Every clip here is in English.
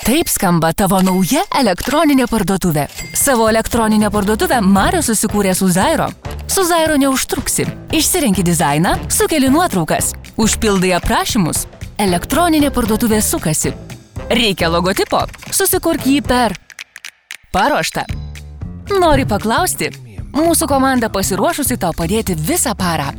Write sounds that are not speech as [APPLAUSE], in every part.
Taip skamba tavo nauja elektroninė parduotuvė. Savo elektroninę parduotuvę Mario susikūrė su Zairo. Su Zairo neužtruksi. Išsirenki dizainą, sukeli nuotraukas, užpildai aprašymus. Elektroninė parduotuvė sukasi. Reikia logotipo, susikurk jį per paruoštą. Nori paklausti? Mūsų komanda pasiruošusi tau padėti visą parą.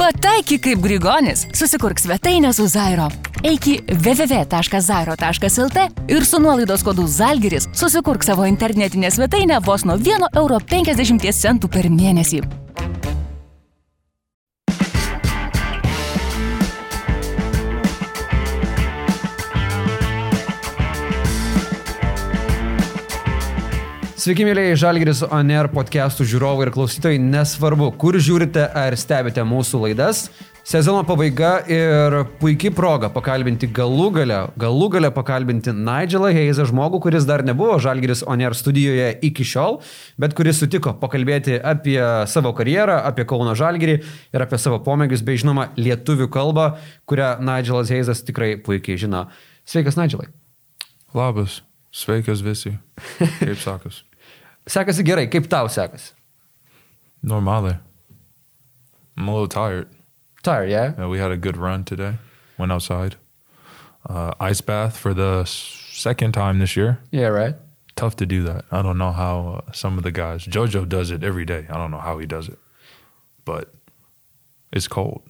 Pataiky kaip Grigonis, susikurk svetainę su Zairo. Eik į www.zairo.lt ir su nuolaidos kodu Zalgiris susikurk savo internetinę svetainę vos nuo 1,50 eurų per mėnesį. Sveiki, mėlyje Žalgiris Oner podcastų žiūrovai ir klausytojai. Nesvarbu, kur žiūrite ar stebite mūsų laidas. Sezono pabaiga ir puikiai proga pakalbinti galų galę, galų galę pakalbinti Nigelą Heizą, žmogų, kuris dar nebuvo Žalgiris Oner studijoje iki šiol, bet kuris sutiko pakalbėti apie savo karjerą, apie Kauno Žalgirį ir apie savo pomėgius, bei žinoma, lietuvių kalbą, kurią Nigelas Heizas tikrai puikiai žino. Sveikas, Nigelai. Labas, sveikas visi. Kaip sakas? [LAUGHS] Sekasi gerai, kaip tau sekasi? Normally. I'm a little tired. Tired, yeah? Yeah, we had a good run today. Went outside. Uh, ice bath for the second time this year. Yeah, right. Tough to do that. I don't know how uh, some of the guys. JoJo does it every day. I don't know how he does it, but it's cold.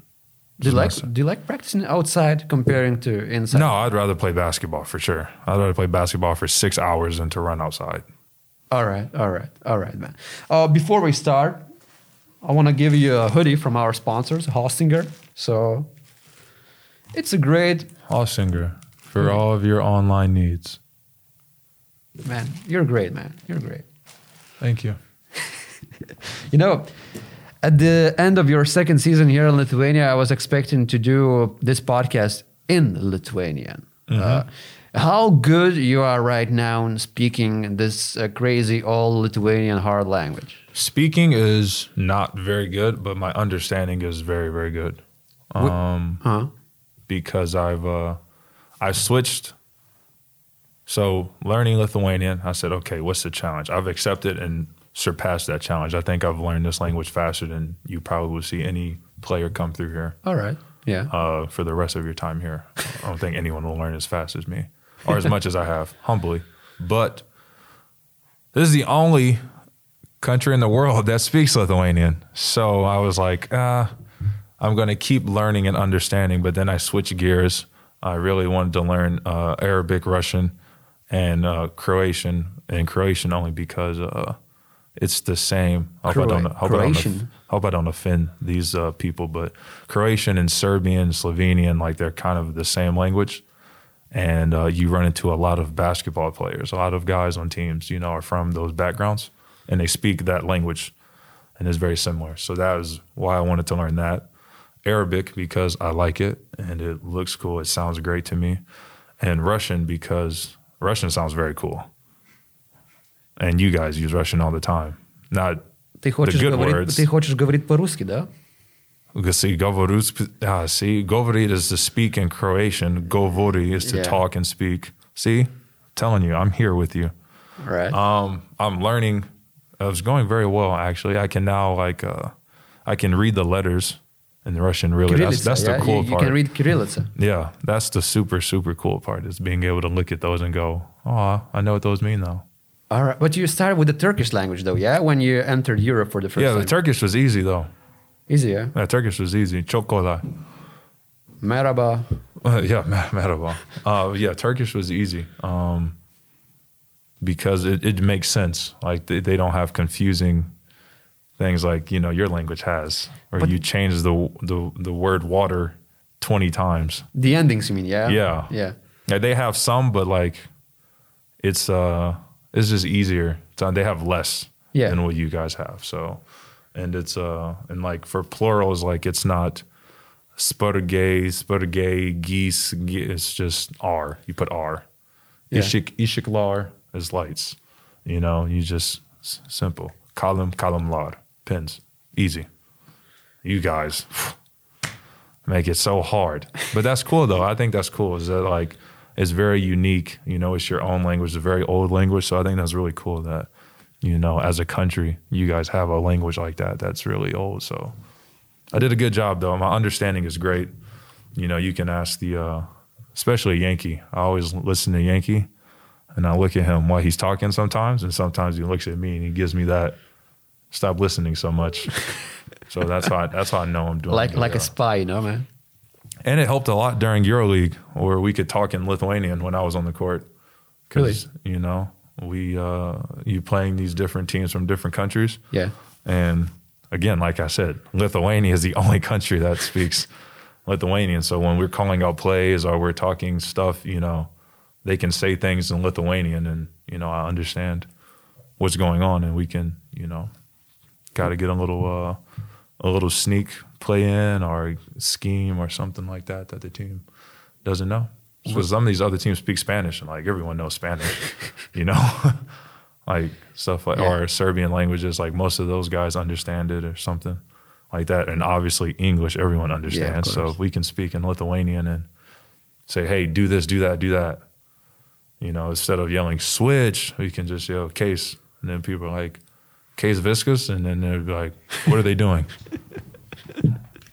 Do you like do you like practicing outside comparing to inside? No, I'd rather play basketball for sure. I'd rather play basketball for six hours than to run outside. All right, all right, all right, man. Uh, before we start, I want to give you a hoodie from our sponsors, Hostinger. So it's a great Hostinger for all of your online needs. man. You're great, man. You're great. Thank you. [LAUGHS] You know, at the end of your second season here in Lithuania, I was expecting to do this podcast in Lithuanian. Uh, how good you are right now in speaking this uh, crazy old Lithuanian hard language? Speaking is not very good, but my understanding is very, very good. Um, Huh? because I've uh, I switched. So learning Lithuanian, I said, okay, what's the challenge? I've accepted and surpassed that challenge. I think I've learned this language faster than you probably will see any player come through here All right. Yeah. uh, for the rest of your time here. I don't think anyone will learn as fast as me or as much as I have, humbly. But this is the only country in the world that speaks Lithuanian. So I was like, ah, I'm going to keep learning and understanding. But then I switched gears. I really wanted to learn uh, Arabic, Russian, and uh, Croatian. And Croatian only because uh, it's the same. I hope, I don't, hope, I don't, hope I don't offend these uh, people, but Croatian and Serbian, Slovenian, like they're kind of the same language And uh, you run into a lot of basketball players, a lot of guys on teams, you know, are from those backgrounds and they speak that language and it's very similar. So that was why I wanted to learn that. Arabic because I like it and it looks cool. It sounds great to me. And Russian because Russian sounds very cool. And you guys use Russian all the time. Not Ты хочешь, good говорить, words. ты хочешь говорить по-русски, да? See, ah, see, govorit is to speak in Croatian. Govori is to Yeah. talk and speak. See, telling you, I'm here with you. All right. Um, I'm learning. It was going very well, actually. I can now like, uh, I can read the letters in Russian. Really, that's Kirillitsa, that's the cool you, you part. can read Kirillitsa. yeah, that's the super super cool part is being able to look at those and go, oh, I know what those mean now. All right. But you started with the Turkish language, though, yeah? When you entered Europe for the first yeah, time. the Turkish was easy though. Easy, yeah? Yeah, Turkish was easy. Chokola. Merhaba. Uh, [LAUGHS] yeah, mer- merhaba. Uh, yeah, Turkish was easy um, because it, it makes sense. Like they, they don't have confusing things like you know your language has, where But- you change the, the the word water twenty times. The endings, you mean, yeah? Yeah. Yeah. Yeah, they have some, but like it's uh it's just easier. They have less Yeah. than what you guys have. So and it's uh and like for plurals, like it's not spurgay, spurgay, geese. It's just R. You put R. Yeah. Ishik ishiklar is lights. You know, you just simple. Column column lar pins. Easy. You guys [SIGHS] make it so hard. But that's cool though. I think that's cool. Is that like it's very unique. You know, it's your own language, a very old language. So I think that's really cool that, you know, as a country, you guys have a language like that that's really old. So I did a good job though. My understanding is great. You know, you can ask the, uh, especially Yankee. I always listen to Yankee, and I look at him while he's talking sometimes, and sometimes he looks at me and he gives me that stop listening so much. [LAUGHS] so that's how I, that's how I know I'm doing like like a spy, you know, man. And it helped a lot during EuroLeague, where we could talk in Lithuanian when I was on the court. Because you know we uh, you playing these different teams from different countries, Yeah. and again, like I said, Lithuania is the [LAUGHS] only country that speaks Lithuanian. So when we're calling out plays or we're talking stuff, you know, they can say things in Lithuanian, and you know I understand what's going on, and we can, you know, got to get a little uh, a little sneak play in or scheme or something like that that the team doesn't know. So some of these other teams speak Spanish, and like everyone knows Spanish, [LAUGHS] you know, [LAUGHS] like stuff like Yeah. or Serbian languages. Like most of those guys understand it or something like that, and obviously English everyone understands. so if we can speak in Lithuanian and say, "Hey, do this, do that, do that," you know, instead of yelling "switch," we can just yell "case," and then people are like, "Case viscous," and then they'd be like, "What are they doing?" [LAUGHS]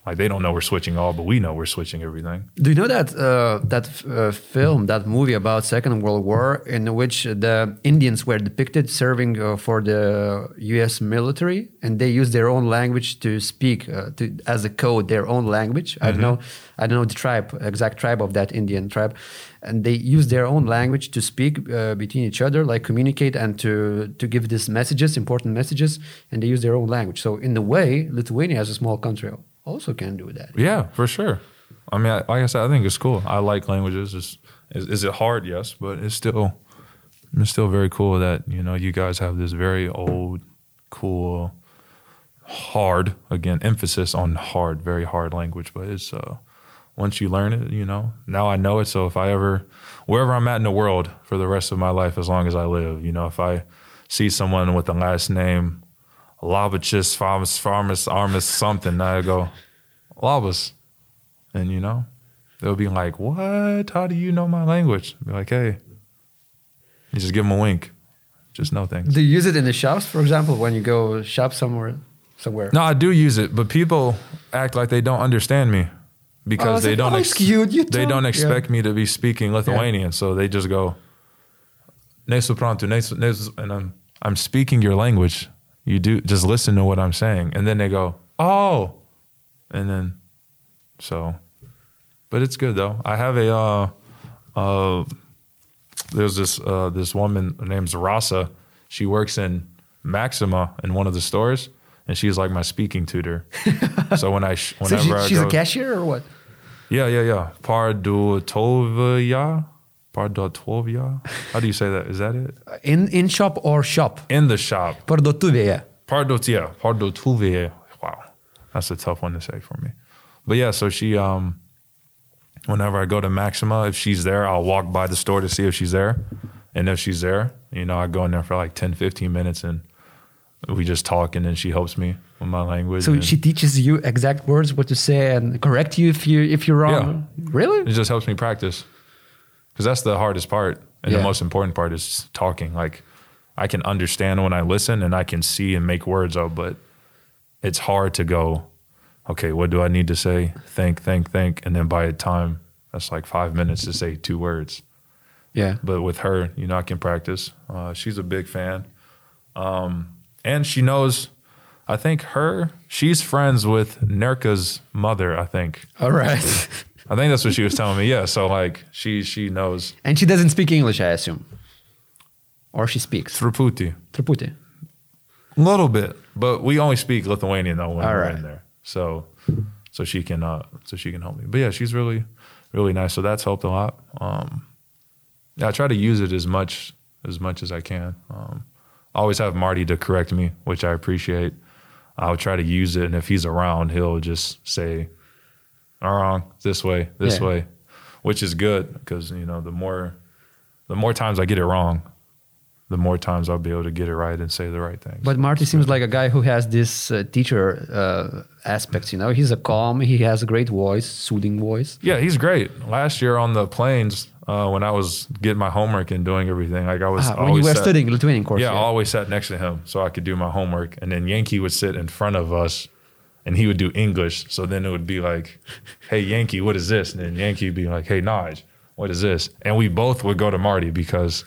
like they don't know we're switching all, but we know we're switching everything. Do you know that uh, that uh, film, that movie about Second World War, in which the Indians were depicted serving uh, for the U.S. military, and they used their own language to speak uh, to, as a code, their own language. I don't know, I don't know the tribe, exact tribe of that Indian tribe, and they use their own language to speak uh, between each other, like communicate and to to give these messages, important messages, and they use their own language. So in a way, Lithuania, as a small country, also can do that. Yeah, for sure. I mean, I, like I said, I think it's cool. I like languages. It's, is, is it hard? Yes, but it's still it's still very cool that you know you guys have this very old, cool, hard again emphasis on hard, very hard language. But it's uh, once you learn it, you know. Now I know it. So if I ever wherever I'm at in the world for the rest of my life, as long as I live, you know, if I see someone with the last name Labachis, Farmus, Farmus, Armus, something. I go, Labas. And, you know, they'll be like, What? How do you know my language? Be like, Hey, you just give them a wink. Just know things. Do you use it in the shops, for example, when you go shop somewhere? Somewhere. No, I do use it, but people act like they don't understand me because Oh, they like, don't "Oh, it's cute, you they don't Yeah. expect me to be speaking Lithuanian, so they just go "Ne suprantu, ne su- ne and I'm I'm speaking your language. You do just listen to what I'm saying, and then they go, "Oh," and then so, but it's good though. I have a uh, uh, there's this uh, this woman her name's Rasa. She works in Maxima in one of the stores, and she's like my speaking tutor. [LAUGHS] so when I sh- So whenever she- I she's go, a cashier or what? yeah, yeah, yeah. Pardutovia, Pardutovia. How do you say that? Is that it? In in shop or shop? In the shop. Parduotuvėje. Pardutia, Pardutuvia. Wow, that's a tough one to say for me. But yeah, so she um, whenever I go to Maxima, if she's there, I'll walk by the store to see if she's there. And if she's there, you know, I go in there for like 10, 15 minutes and we just talk and then she helps me with my language. So she teaches you exact words, what to say, and correct you if you if you're wrong. Really? it just helps me practice. Because that's the hardest part. And Yeah. the most important part is talking. Like I can understand when I listen and I can see and make words out, but it's hard to go, okay, what do I need to say? Think, think, think. And then by the time that's like five minutes to say two words. Yeah. But with her, you know, I can practice. Uh, she's a big fan. Um, and she knows, I think her, she's friends with Nerka's mother, I think. All right. [LAUGHS] I think that's what she was telling me. Yeah. So like she she knows and she doesn't speak English, I assume. Or she speaks. Truputi. Truputį. A little bit. But we only speak Lithuanian though when All we're right. in there. So so she can uh so she can help me. But yeah, she's really really nice. So that's helped a lot. Um yeah, I try to use it as much as much as I can. Um I always have Marty to correct me, which I appreciate. I'll try to use it and if he's around, he'll just say wrong this way, this Yeah. way, which is good because you know the more the more times I get it wrong, the more times I'll be able to get it right and say the right things. But Marty seems like a guy who has this uh, teacher uh, aspects. You know, he's a calm. He has a great voice, soothing voice. Yeah, he's great. Last year on the planes, Uh, when I was getting my homework and doing everything, like I was Ah, when you were sat- studying Lithuanian course. yeah, I always sat next to him so I could do my homework. And then Yankee would sit in front of us and he would do English. So then it would be like, hey, Yankee, what is this? And then Yankee would be like, hey, Naj, what is this? And we both would go to Marty because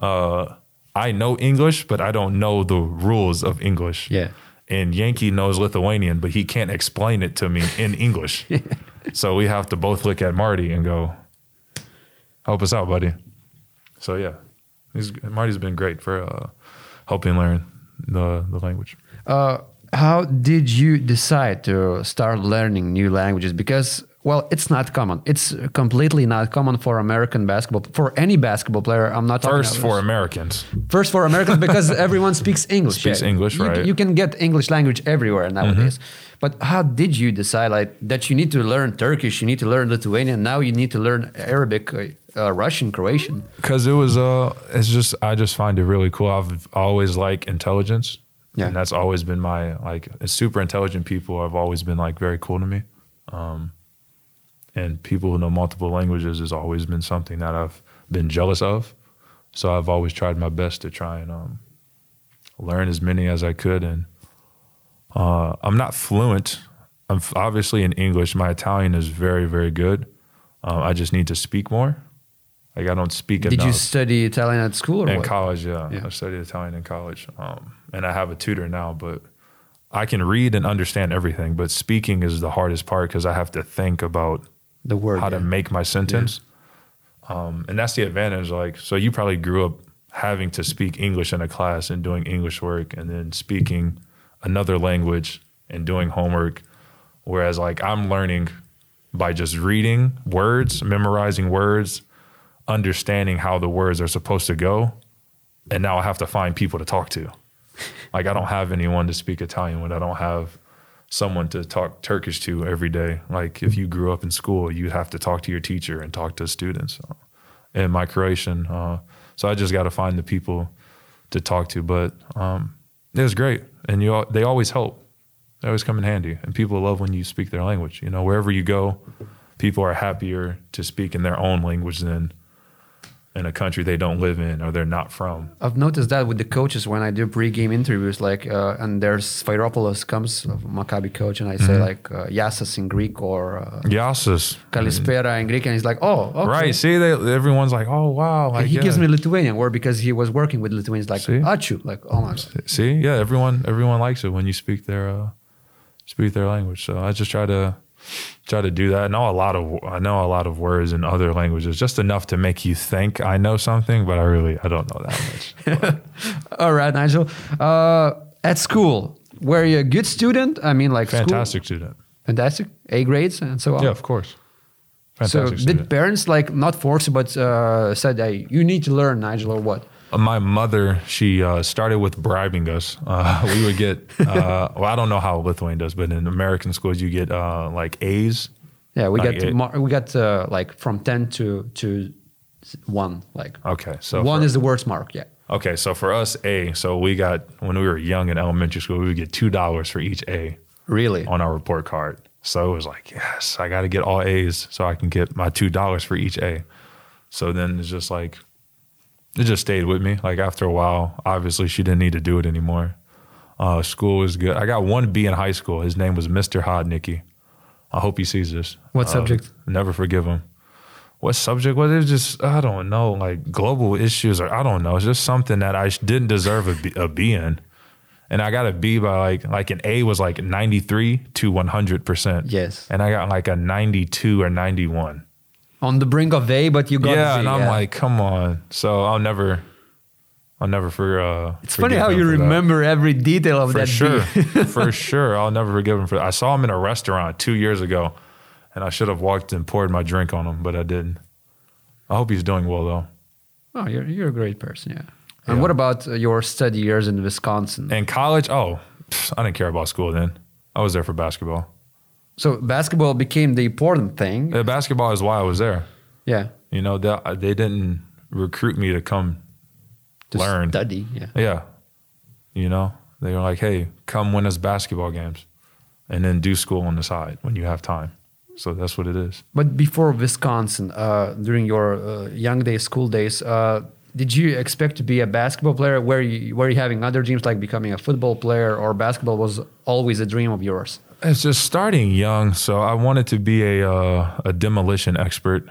uh, I know English, but I don't know the rules of English. Yeah. And Yankee knows Lithuanian, but he can't explain it to me in English. [LAUGHS] so we have to both look at Marty and go, help us out, buddy. So yeah, he's, Marty's been great for uh, helping learn the, the language. Uh, how did you decide to start learning new languages? Because well, it's not common. It's completely not common for American basketball for any basketball player. I'm not talking First for Americans. first for Americans [LAUGHS] because everyone speaks English. Speaks English, you, right. You can get English language everywhere nowadays. But how did you decide like that you need to learn Turkish, you need to learn Lithuanian, now you need to learn Arabic, uh, uh, Russian, Croatian? Because it was, uh, it's just, I just find it really cool. I've always liked intelligence. Yeah. And that's always been my, like, super intelligent people have always been, like, very cool to me. Um, and people who know multiple languages has always been something that I've been jealous of. So I've always tried my best to try and um, learn as many as I could. And uh, I'm not fluent. I'm f- obviously in English. My Italian is very, very good. Um, I just need to speak more. Like I don't speak Did enough. you study Italian at school or in what? college, yeah. Yeah. I studied Italian in college, um, and I have a tutor now. But I can read and understand everything, but speaking is the hardest part because I have to think about The word. how yeah. to make my sentence. Um, and that's the advantage. Like, so you probably grew up having to speak English in a class and doing English work and then speaking another language and doing homework. Whereas, like, I'm learning by just reading words, memorizing words, understanding how the words are supposed to go. And now I have to find people to talk to. Like, I don't have anyone to speak Italian with. I don't have someone to talk Turkish to every day. Like if you grew up in school, you'd have to talk to your teacher and talk to students. So, in my Croatian, uh, so I just got to find the people to talk to. But um, it was great, and you they always help. They always come in handy, and people love when you speak their language. You know, wherever you go, people are happier to speak in their own language than in a country they don't live in or they're not from. I've noticed that with the coaches when I do pre-game interviews, like, uh, and there's Spyropoulos comes, Maccabi coach, and I say Mm-hmm. like uh, Yassas in Greek or uh, Yasis, Kalispera in Greek, and he's like, oh, okay. right? See, they, everyone's like, "Oh wow!" Like, he yeah. gives me Lithuanian word because he was working with Lithuanians, like See? Achu, like oh my god. See, yeah, everyone everyone likes it when you speak their uh, speak their language. So I just try to try to do that. I know a lot of I know a lot of words in other languages, just enough to make you think I know something, but I really I don't know that much. [LAUGHS] All right, Nigel. Uh, at school, were you a good student? I mean, like school- Fantastic student. fantastic, A grades and so on. Yeah, of course. So Fantastic did parents like not force you, but uh, said, "Hey, you need to learn, Nigel, or what?" My mother, she uh, started with bribing us. Uh, [LAUGHS] we would get, uh, well, I don't know how Lithuania does, but in American schools, you get uh, like A's. Yeah, we Like got it- mar- we got uh, like from ten to to one. Like Okay, so one for- is the worst mark. Yeah. Okay, so for us, A, so we got, when we were young in elementary school, we would get $2 for each A Really? on our report card. So it was like, yes, I got to get all A's so I can get my $2 for each A. So then it's just like, it just stayed with me. Like after a while, obviously she didn't need to do it anymore. Uh, school was good. I got one B in high school. His name was Mr. Hodnicki. I hope he sees this. What Uh, subject? Never forgive him. What subject was it? Was just I don't know, like global issues or I don't know. It's just something that I didn't deserve a B, a B in, and I got a B by like like an A was like ninety three to one hundred percent. Yes. and I got like a ninety two or ninety one. On the brink of A, but you got Yeah, Z, and I'm yeah. like, come on. So I'll never, I'll never for. Uh, it's funny how you for that. remember every detail of For that. For sure, [LAUGHS] for sure, I'll never forgive him for that. I saw him in a restaurant two years ago, and I should have walked and poured my drink on him, but I didn't. I hope he's doing well though. oh, you're you're a great person. Yeah. And Yeah. what about uh, your study years in Wisconsin? In college, oh, I didn't care about school then. I was there for basketball. So basketball became the important thing. Uh, basketball is why I was there. yeah. You know, they, they didn't recruit me to come To learn. study. Yeah. Yeah. You know, they were like, hey, come win us basketball games and then do school on the side when you have time. So that's what it is. But before Wisconsin, uh, during your uh, young days, school days, uh, did you expect to be a basketball player? Were you were you having other dreams like becoming a football player, or basketball was always a dream of yours? It's just starting young. So I wanted to be a uh, a demolition expert.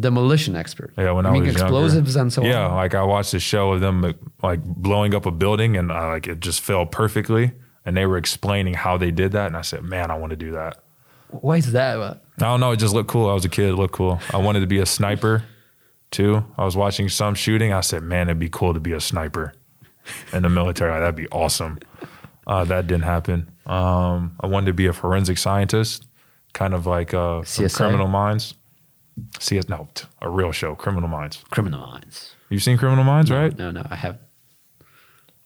Demolition expert. Yeah, when You I was explosives younger. and so yeah, on. like I watched a show of them like blowing up a building, and uh, like it just fell perfectly. And they were explaining how they did that, and I said, "Man, I want to do that." Why is that? I don't know. It just looked cool. I was a kid. It looked cool. I wanted to be a sniper too. I was watching some shooting. I said, man, it'd be cool to be a sniper in the military. That'd be awesome. Uh, that didn't happen. Um, I wanted to be a forensic scientist, kind of like uh, Criminal Minds. CS, no, t- a real show, Criminal Minds. Criminal Minds. You've seen Criminal Minds, right? No, no, I have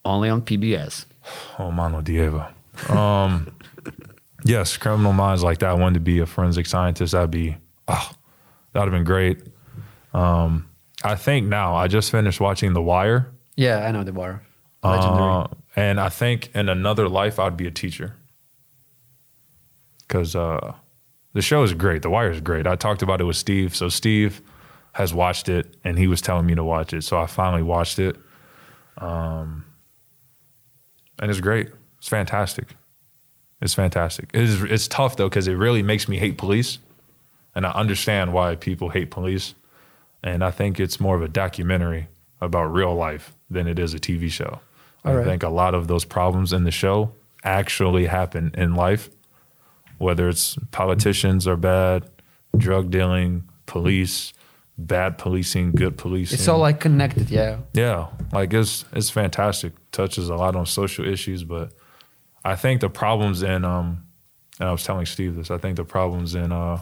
only on PBS. [SIGHS] Oh, Mano Diego. Um, [LAUGHS] yes, Criminal Minds like that. I wanted to be a forensic scientist. That'd be, oh, that'd have been great. Um, I think now I just finished watching The Wire. Yeah, I know the war. Legendary. Uh, and I think in another life I'd be a teacher. Because uh, the show is great. The Wire is great. I talked about it with Steve. So Steve has watched it, and he was telling me to watch it. So I finally watched it. Um, and it's great. It's fantastic. It's fantastic. It is, it's tough though because it really makes me hate police, and I understand why people hate police. And I think it's more of a documentary about real life than it is a TV show. I All right. think a lot of those problems in the show actually happen in life, whether it's politicians are bad, drug dealing, police, bad policing, good policing. It's all like connected, yeah. Yeah, like it's it's fantastic. Touches a lot on social issues, but I think the problems in um, and I was telling Steve this. I think the problems in uh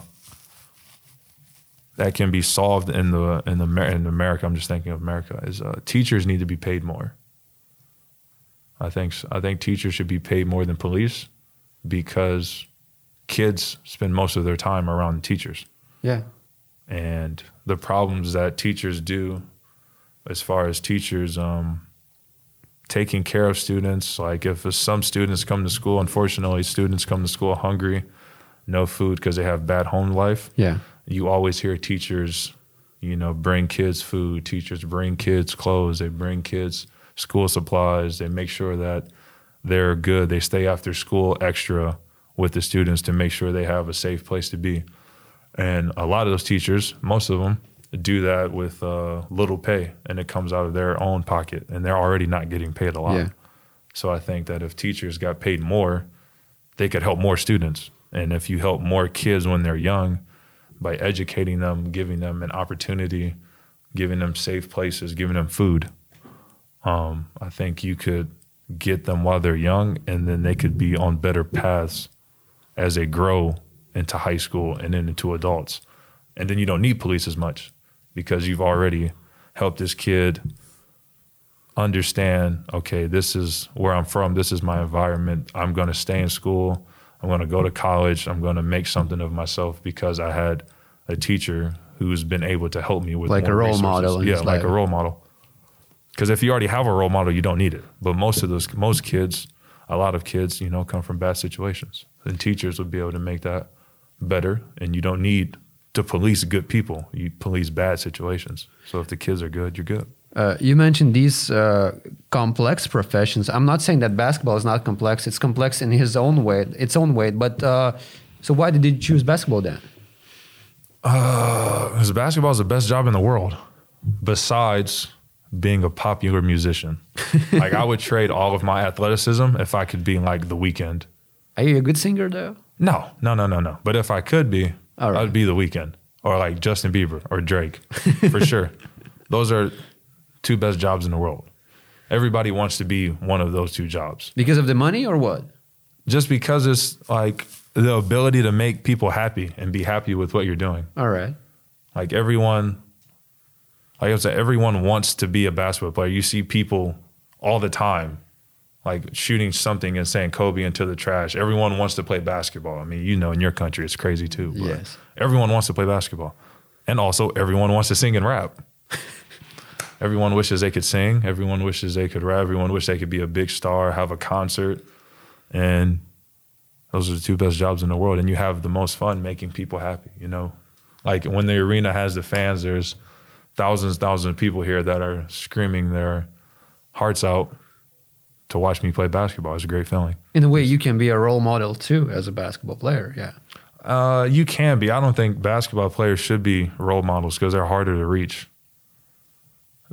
that can be solved in the in the in America. I'm just thinking of America is uh, teachers need to be paid more. I think I think teachers should be paid more than police because kids spend most of their time around teachers Yeah. and the problems that teachers do as far as teachers um, taking care of students like if some students come to school unfortunately students come to school hungry no food because they have bad home life Yeah. you always hear teachers you know bring kids food teachers bring kids clothes they bring kids school supplies they make sure that they're good they stay after school extra with the students to make sure they have a safe place to be and a lot of those teachers most of them do that with uh, little pay and it comes out of their own pocket and they're already not getting paid a lot Yeah. so i think that if teachers got paid more they could help more students and if you help more kids when they're young by educating them, giving them an opportunity, giving them safe places, giving them food. Um, I think you could get them while they're young, and then they could be on better paths as they grow into high school and then into adults. And then you don't need police as much because you've already helped this kid understand okay, this is where I'm from, this is my environment. I'm going to stay in school. I'm going to go to college. I'm going to make something of myself because I had a teacher who's been able to help me with Like a role resources. model Yeah, like a role model. Because if you already have a role model, you don't need it. But most of those, most kids, a lot of kids, you know, come from bad situations, and teachers would be able to make that better. And you don't need to police good people; you police bad situations. So if the kids are good, you're good. Uh, you mentioned these uh, complex professions. I'm not saying that basketball is not complex. It's complex in his own way, its own way. But uh, so why did you choose basketball then? Because basketball is the best job in the world, besides being a popular musician. [LAUGHS] like I would trade all of my athleticism if I could be like the Weeknd. Are you a good singer though? No, no, no, no, no. But if I could be, right. I'd be the Weeknd or like Justin Bieber or Drake [LAUGHS] for sure. Those are two best jobs in the world. Everybody wants to be one of those two jobs Because of the money or what? just because it's like the ability to make people happy and be happy with what you're doing. All right. Like everyone, like I said, everyone wants to be a basketball player. You see people all the time, like shooting something and saying Kobe into the trash. Everyone wants to play basketball. I mean, you know, in your country, it's crazy too. but Yes. Everyone wants to play basketball. And also, everyone wants to sing and rap. [LAUGHS] everyone wishes they could sing. Everyone wishes they could rap. Everyone wishes they could be a big star, have a concert. And Those are the two best jobs in the world, and you have the most fun making people happy. You know, like when the arena has the fans, there's thousands, thousands of people here that are screaming their hearts out to watch me play basketball. It's a great feeling. In a way, you can be a role model too as a basketball player. Yeah. Uh, you can be. I don't think basketball players should be role models because they're harder to reach.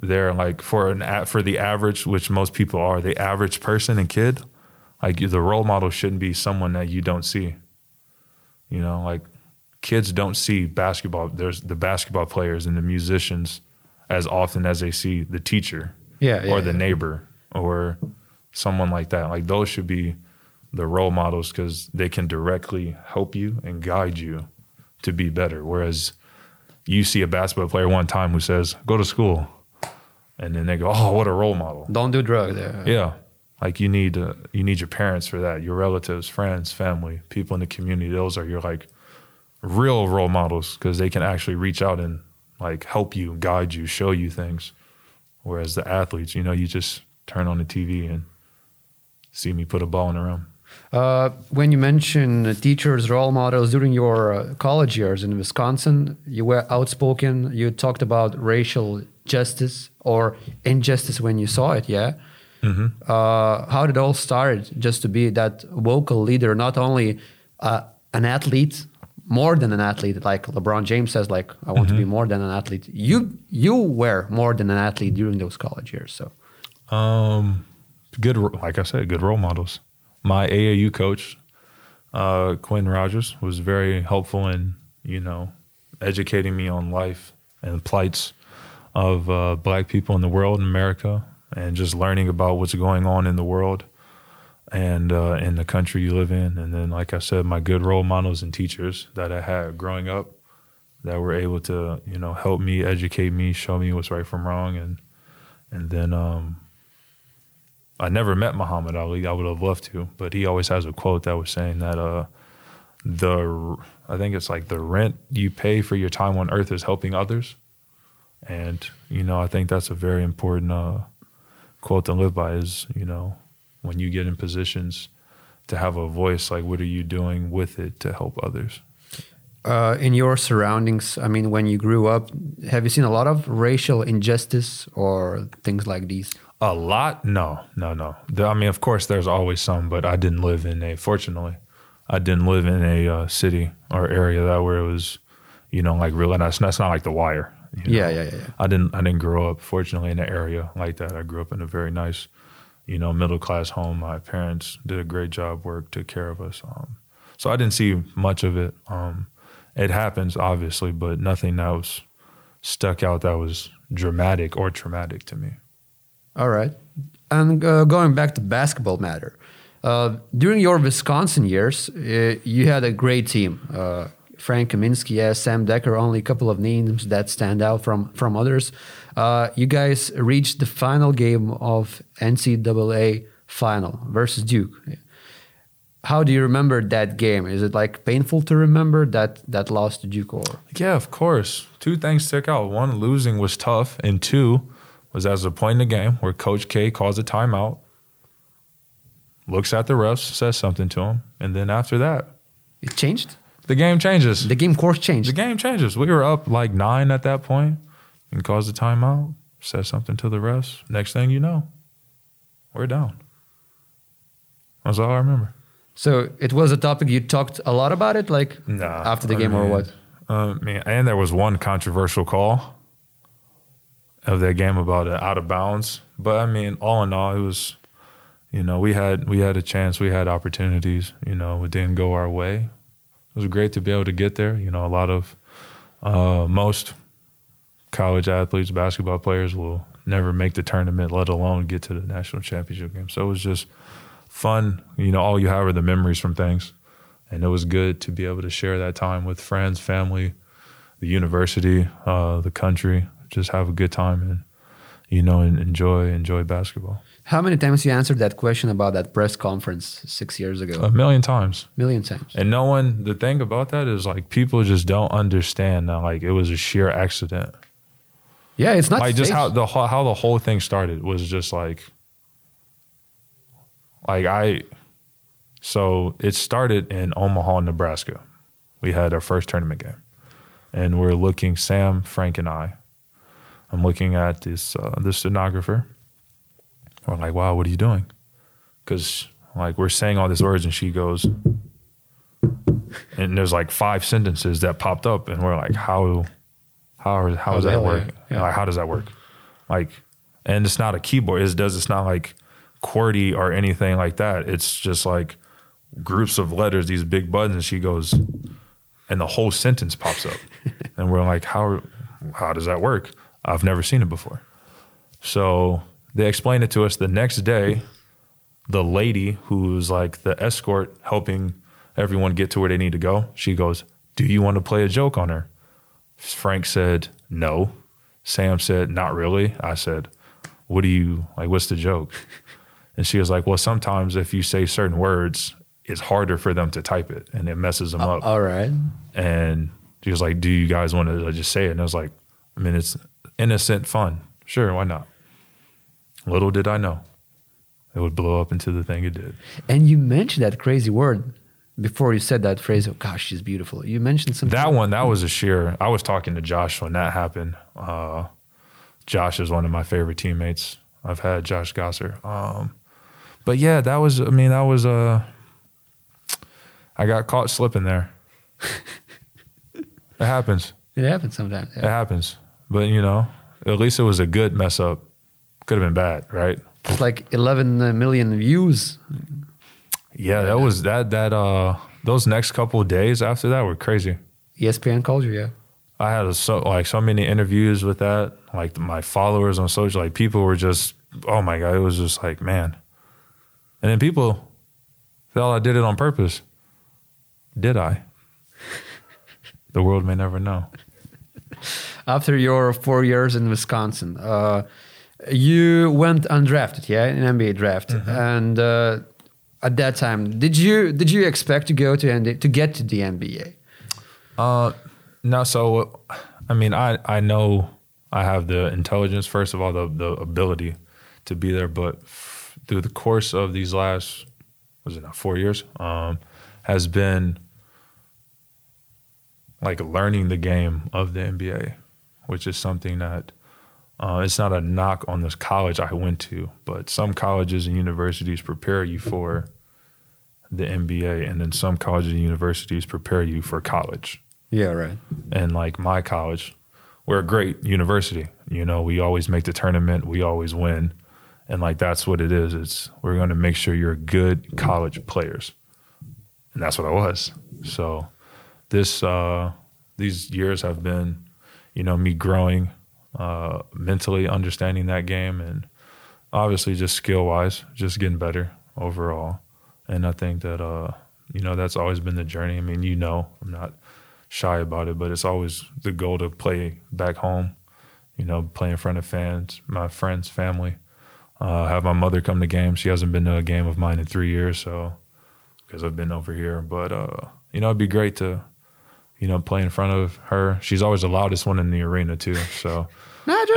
They're like for an for the average, which most people are, the average person and kid. Like the role model shouldn't be someone that you don't see. You know, like kids don't see basketball. There's the basketball players and the musicians as often as they see the teacher, yeah, yeah or the yeah. neighbor, or someone like that. Like those should be the role models because they can directly help you and guide you to be better. Whereas you see a basketball player one time who says, "Go to school," and then they go, "Oh, what a role model!" Don't do drugs. there Yeah, like you need uh, you need your parents for that. Your relatives, friends, family, people in the community. Those are your like real role models because they can actually reach out and like help you, guide you, show you things. Whereas the athletes, you know, you just turn on the TV and see me put a ball in the rim. Uh, when you mention teachers, role models during your uh, college years in Wisconsin, you were outspoken. You talked about racial justice or injustice when you saw it. Yeah. Mm-hmm. Uh, how did it all start? Just to be that vocal leader, not only uh, an athlete, more than an athlete, like LeBron James says, like I want mm-hmm. to be more than an athlete. You you were more than an athlete during those college years. So, um, good, like I said, good role models my AAU coach, uh, Quinn Rogers, was very helpful in you know educating me on life and plights of uh, black people in the world in America, and just learning about what's going on in the world and uh, in the country you live in. And then, like I said, my good role models and teachers that I had growing up that were able to you know help me, educate me, show me what's right from wrong, and and then um, I never met Muhammad Ali. I would have loved to, but he always has a quote that was saying that uh, the I think it's like the rent you pay for your time on earth is helping others, and you know I think that's a very important uh, quote to live by. Is you know when you get in positions to have a voice, like what are you doing with it to help others? Uh, in your surroundings, I mean, when you grew up, have you seen a lot of racial injustice or things like these? A lot? No, no, no. I mean, of course, there's always some, but I didn't live in a. Fortunately, I didn't live in a uh, city or area that where it was, you know, like real. And that's, that's not like The Wire. You know? yeah, yeah, yeah, I didn't. I didn't grow up, fortunately, in an area like that. I grew up in a very nice, you know, middle class home. My parents did a great job, work, took care of us. Um, so I didn't see much of it. Um, it happens, obviously, but nothing that was stuck out that was dramatic or traumatic to me. All right. And uh, going back to basketball matter, uh, during your Wisconsin years, uh, you had a great team. Uh, Frank Kaminsky, yeah, Sam Dekker, only a couple of names that stand out from from others. Uh, you guys reached the final game of NCAA final versus Duke. How do you remember that game? Is it like painful to remember that that loss to Duke? Or yeah, of course. Two things stick out. One, losing was tough, and two was as a point in the game where Coach K calls a timeout, looks at the refs, says something to him, and then after that, it changed. The game changes. The game course changed. The game changes. We were up like nine at that point, and calls a timeout, says something to the refs. Next thing you know, we're down. That's all I remember. So it was a topic you talked a lot about it, like nah, after the I game, mean, or what? Uh, man, and there was one controversial call of that game about it out of bounds. But I mean, all in all, it was, you know, we had we had a chance, we had opportunities. You know, it didn't go our way. It was great to be able to get there. You know, a lot of uh, most college athletes, basketball players will never make the tournament, let alone get to the national championship game. So it was just fun. You know, all you have are the memories from things. And it was good to be able to share that time with friends, family, the university, uh, the country just have a good time and you know and enjoy enjoy basketball. How many times you answered that question about that press conference six years ago? A million times. Million times. And no one. The thing about that is like people just don't understand that like it was a sheer accident. Yeah, it's not like just how the how the whole thing started was just like like I So it started in Omaha, Nebraska. We had our first tournament game, and we're looking. Sam, Frank, and I. I'm looking at this uh, the stenographer. We're like, "Wow, what are you doing?" Because like we're saying all these words, and she goes, and there's like five sentences that popped up, and we're like, "How, how, how does that work? yeah. Like, how does that work?" Like, and it's not a keyboard. It does. It's not like QWERTY or anything like that. It's just like groups of letters, these big buttons. And she goes, and the whole sentence pops up, [LAUGHS] and we're like, "How, how does that work?" I've never seen it before. So they explained it to us the next day. The lady who's like the escort helping everyone get to where they need to go, she goes, Do you want to play a joke on her? Frank said, No. Sam said, Not really. I said, What do you like? What's the joke? And she was like, Well, sometimes if you say certain words, it's harder for them to type it and it messes them uh, up. All right. And she was like, Do you guys want to just say it? And I was like, I mean, it's innocent fun. Sure, why not? Little did I know it would blow up into the thing it did. And you mentioned that crazy word before you said that phrase. Oh gosh, she's beautiful. You mentioned something. That one, that was a sheer. I was talking to Josh when that happened. Uh, Josh is one of my favorite teammates. I've had Josh Gasser. Um, but yeah, that was. I mean, that was. Uh, I got caught slipping there. [LAUGHS] it happens. It happens sometimes. It happens. But you know, at least it was a good mess up. Could have been bad, right? It's like 11 million views. Yeah, that was that that uh those next couple of days after that were crazy. ESPN called you. Yeah. I had a, so like so many interviews with that. Like my followers on social, like people were just, oh my god, it was just like man. And then people felt I did it on purpose. Did I? the world may never know. After your four years in Wisconsin, uh, you went undrafted, yeah, in NBA draft, and uh, at that time, did you did you expect to go to ND, to get to the NBA? Uh, no. So, I mean, I I know I have the intelligence. First of all, the the ability to be there, but f- through the course of these last, was it now four years, um, has been like learning the game of the NBA, which is something that. Uh, it's not a knock on this college I went to, but some colleges and universities prepare you for the NBA, and then some colleges and universities prepare you for college Yeah, right. and like my college, we're a great university. You know, we always make the tournament, we always win. And like that's what it is. It's we're going to make sure you're good college players. And that's what I was. So this uh these years have been, you know, me growing uh mentally understanding that game and obviously just skill wise, just getting better overall. And I think that uh you know, that's always been the journey. I mean, you know, I'm not shy about it, but it's always the goal to play back home, you know, play in front of fans, my friends, family. Uh, have my mother come to games. She hasn't been to a game of mine in three years, so because I've been over here. But uh, you know, it'd be great to, you know, play in front of her. She's always the loudest one in the arena too. So,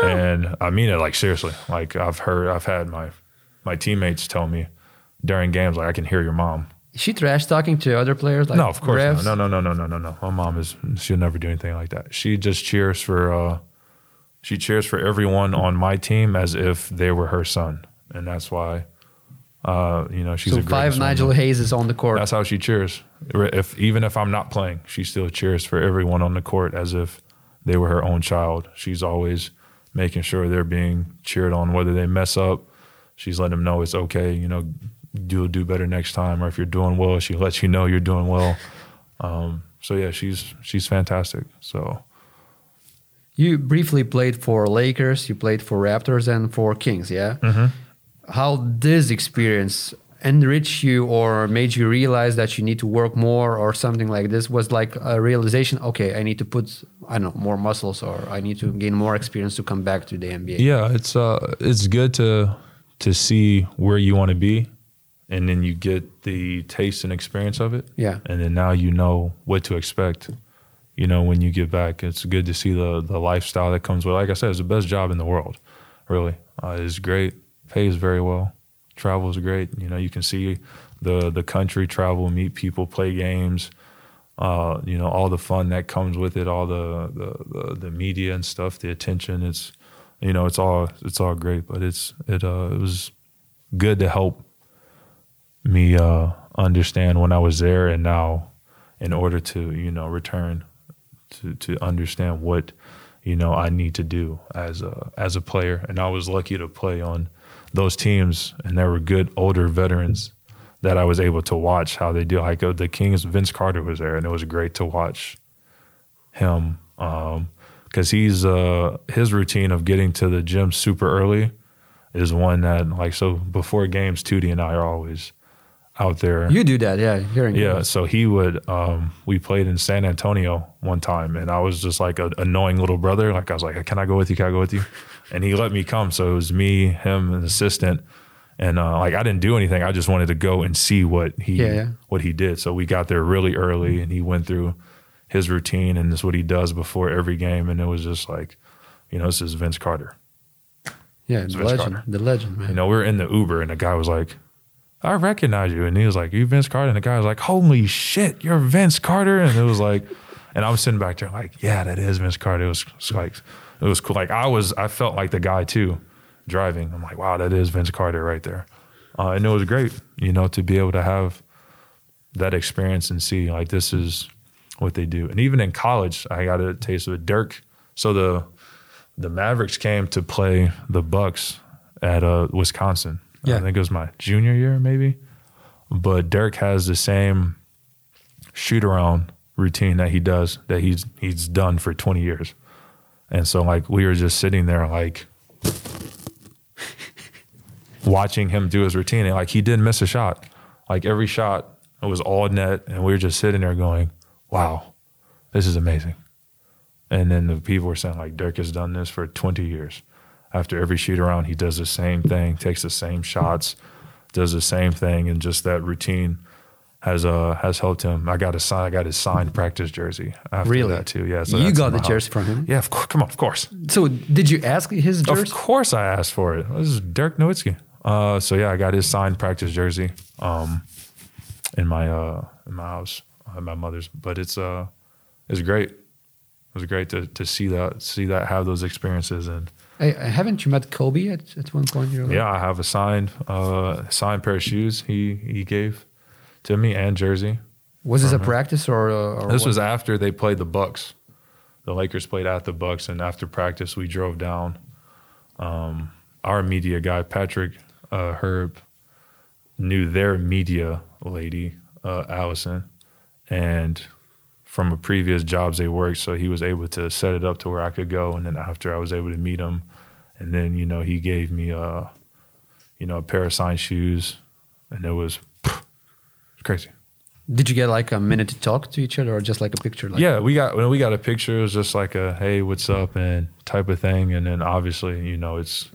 and I mean it like seriously. Like I've heard, I've had my my teammates tell me during games like I can hear your mom. Is she trash talking to other players? Like No, of course refs? not. No, no, no, no, no, no, no. My mom is she'll never do anything like that. She just cheers for uh she cheers for everyone on my team as if they were her son. And that's why uh, you know, she's So a great five Nigel Hayes is on the court. That's how she cheers. If even if I'm not playing, she still cheers for everyone on the court as if they were her own child. She's always making sure they're being cheered on, whether they mess up. She's letting them know it's okay. You know, you'll do better next time, or if you're doing well, she lets you know you're doing well. Um, so yeah, she's she's fantastic. So You briefly played for Lakers, you played for Raptors and for Kings, yeah? Mm-hmm. How this experience enrich you or made you realize that you need to work more or something like this was like a realization okay i need to put i don't know more muscles or i need to gain more experience to come back to the nba Yeah, it's uh it's good to to see where you want to be and then you get the taste and experience of it. Yeah. And then now you know what to expect. You know, when you get back, it's good to see the the lifestyle that comes with. Like I said, it's the best job in the world. Really, uh, it's great. Pays very well. Travel is great. You know, you can see the the country, travel, meet people, play games. Uh, you know, all the fun that comes with it, all the, the the the media and stuff, the attention. It's you know, it's all it's all great, but it's it uh it was good to help me uh understand when I was there and now in order to, you know, return to to understand what you know I need to do as a as a player. And I was lucky to play on those teams, and there were good older veterans that I was able to watch how they do. Like uh, the Kings, Vince Carter was there, and it was great to watch him because he's uh, his routine of getting to the gym super early is one that like so before games, Tootie and I are always out there. You do that, yeah. Hearing Yeah, so he would. Um, we played in San Antonio one time, and I was just like an annoying little brother. Like I was like, "Can I go with you? Can I go with you?" And he let me come. So it was me, him, and assistant, and uh, like I didn't do anything. I just wanted to go and see what he Yeah, yeah. what he did. So we got there really early, and he went through his routine, and this is what he does before every game, and it was just like, you know, this is Vince Carter. yeah, the legend, Carter. the legend, man. You know, we were in the Uber and the guy was like, I recognize you. And he was like, You Vince Carter? And the guy was like, Holy shit, you're Vince Carter. And it was like, and I was sitting back there like, Yeah, that is Vince Carter. It was, it was like, it was cool. Like I was, I felt like the guy too driving. I'm like, Wow, that is Vince Carter right there. Uh, and it was great, you know, to be able to have that experience and see like this is what they do. And even in college, I got a taste of it. Dirk, so the the Mavericks came to play the Bucks at uh, Wisconsin. Yeah. I think it was my junior year, maybe. But Dirk has the same shoot around routine that he does that he's he's done for 20 years. And so like we were just sitting there like [LAUGHS] watching him do his routine and like he didn't miss a shot. Like every shot it was all net and we were just sitting there going, "Wow. This is amazing." And then the people were saying like Dirk has done this for 20 years. After every shoot around, he does the same thing, takes the same shots, does the same thing, and just that routine has uh has helped him. I got a sign. I got his signed practice jersey after Really? that too. Yeah, so You got the jersey from him? Yeah, of course. Come on, of course. So, did you ask his jersey? Of course, I asked for it. This is Dirk Nowitzki. Uh, so yeah, I got his signed practice jersey um, in my uh, in my house at my mother's. But it's uh, it's great. It was great to to see that see that have those experiences and Hey, haven't you met Kobe at, at one point in your life? yeah, I have a signed uh, signed pair of shoes he he gave to me and jersey. Was this a practice or? Uh, or This what? was after they played the Bucks. The Lakers played at the Bucks, and after practice, we drove down. Um, our media guy, Patrick uh, Herb, knew their media lady, uh, Allison, and from a previous jobs they worked, so he was able to set it up to where I could go. And then after I was able to meet him, and then you know he gave me a, you know, a pair of signed shoes, and it was crazy. Did you get like a minute to talk to each other, or just like a picture? Like, yeah, we got when we got a picture. It was just like a hey, what's up, and type of thing. And then obviously, you know, it's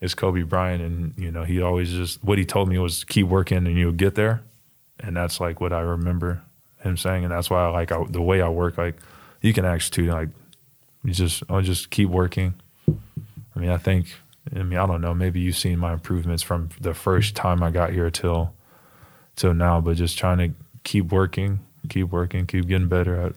it's Kobe Bryant, and you know, he always just what he told me was keep working, and you'll get there. And that's like what I remember him saying, and that's why I like I, the way I work. Like you can ask too, like you just I'll just keep working. I mean, I think. I mean, I don't know. Maybe you've seen my improvements from the first time I got here till till now, but just trying to keep working, keep working, keep getting better at,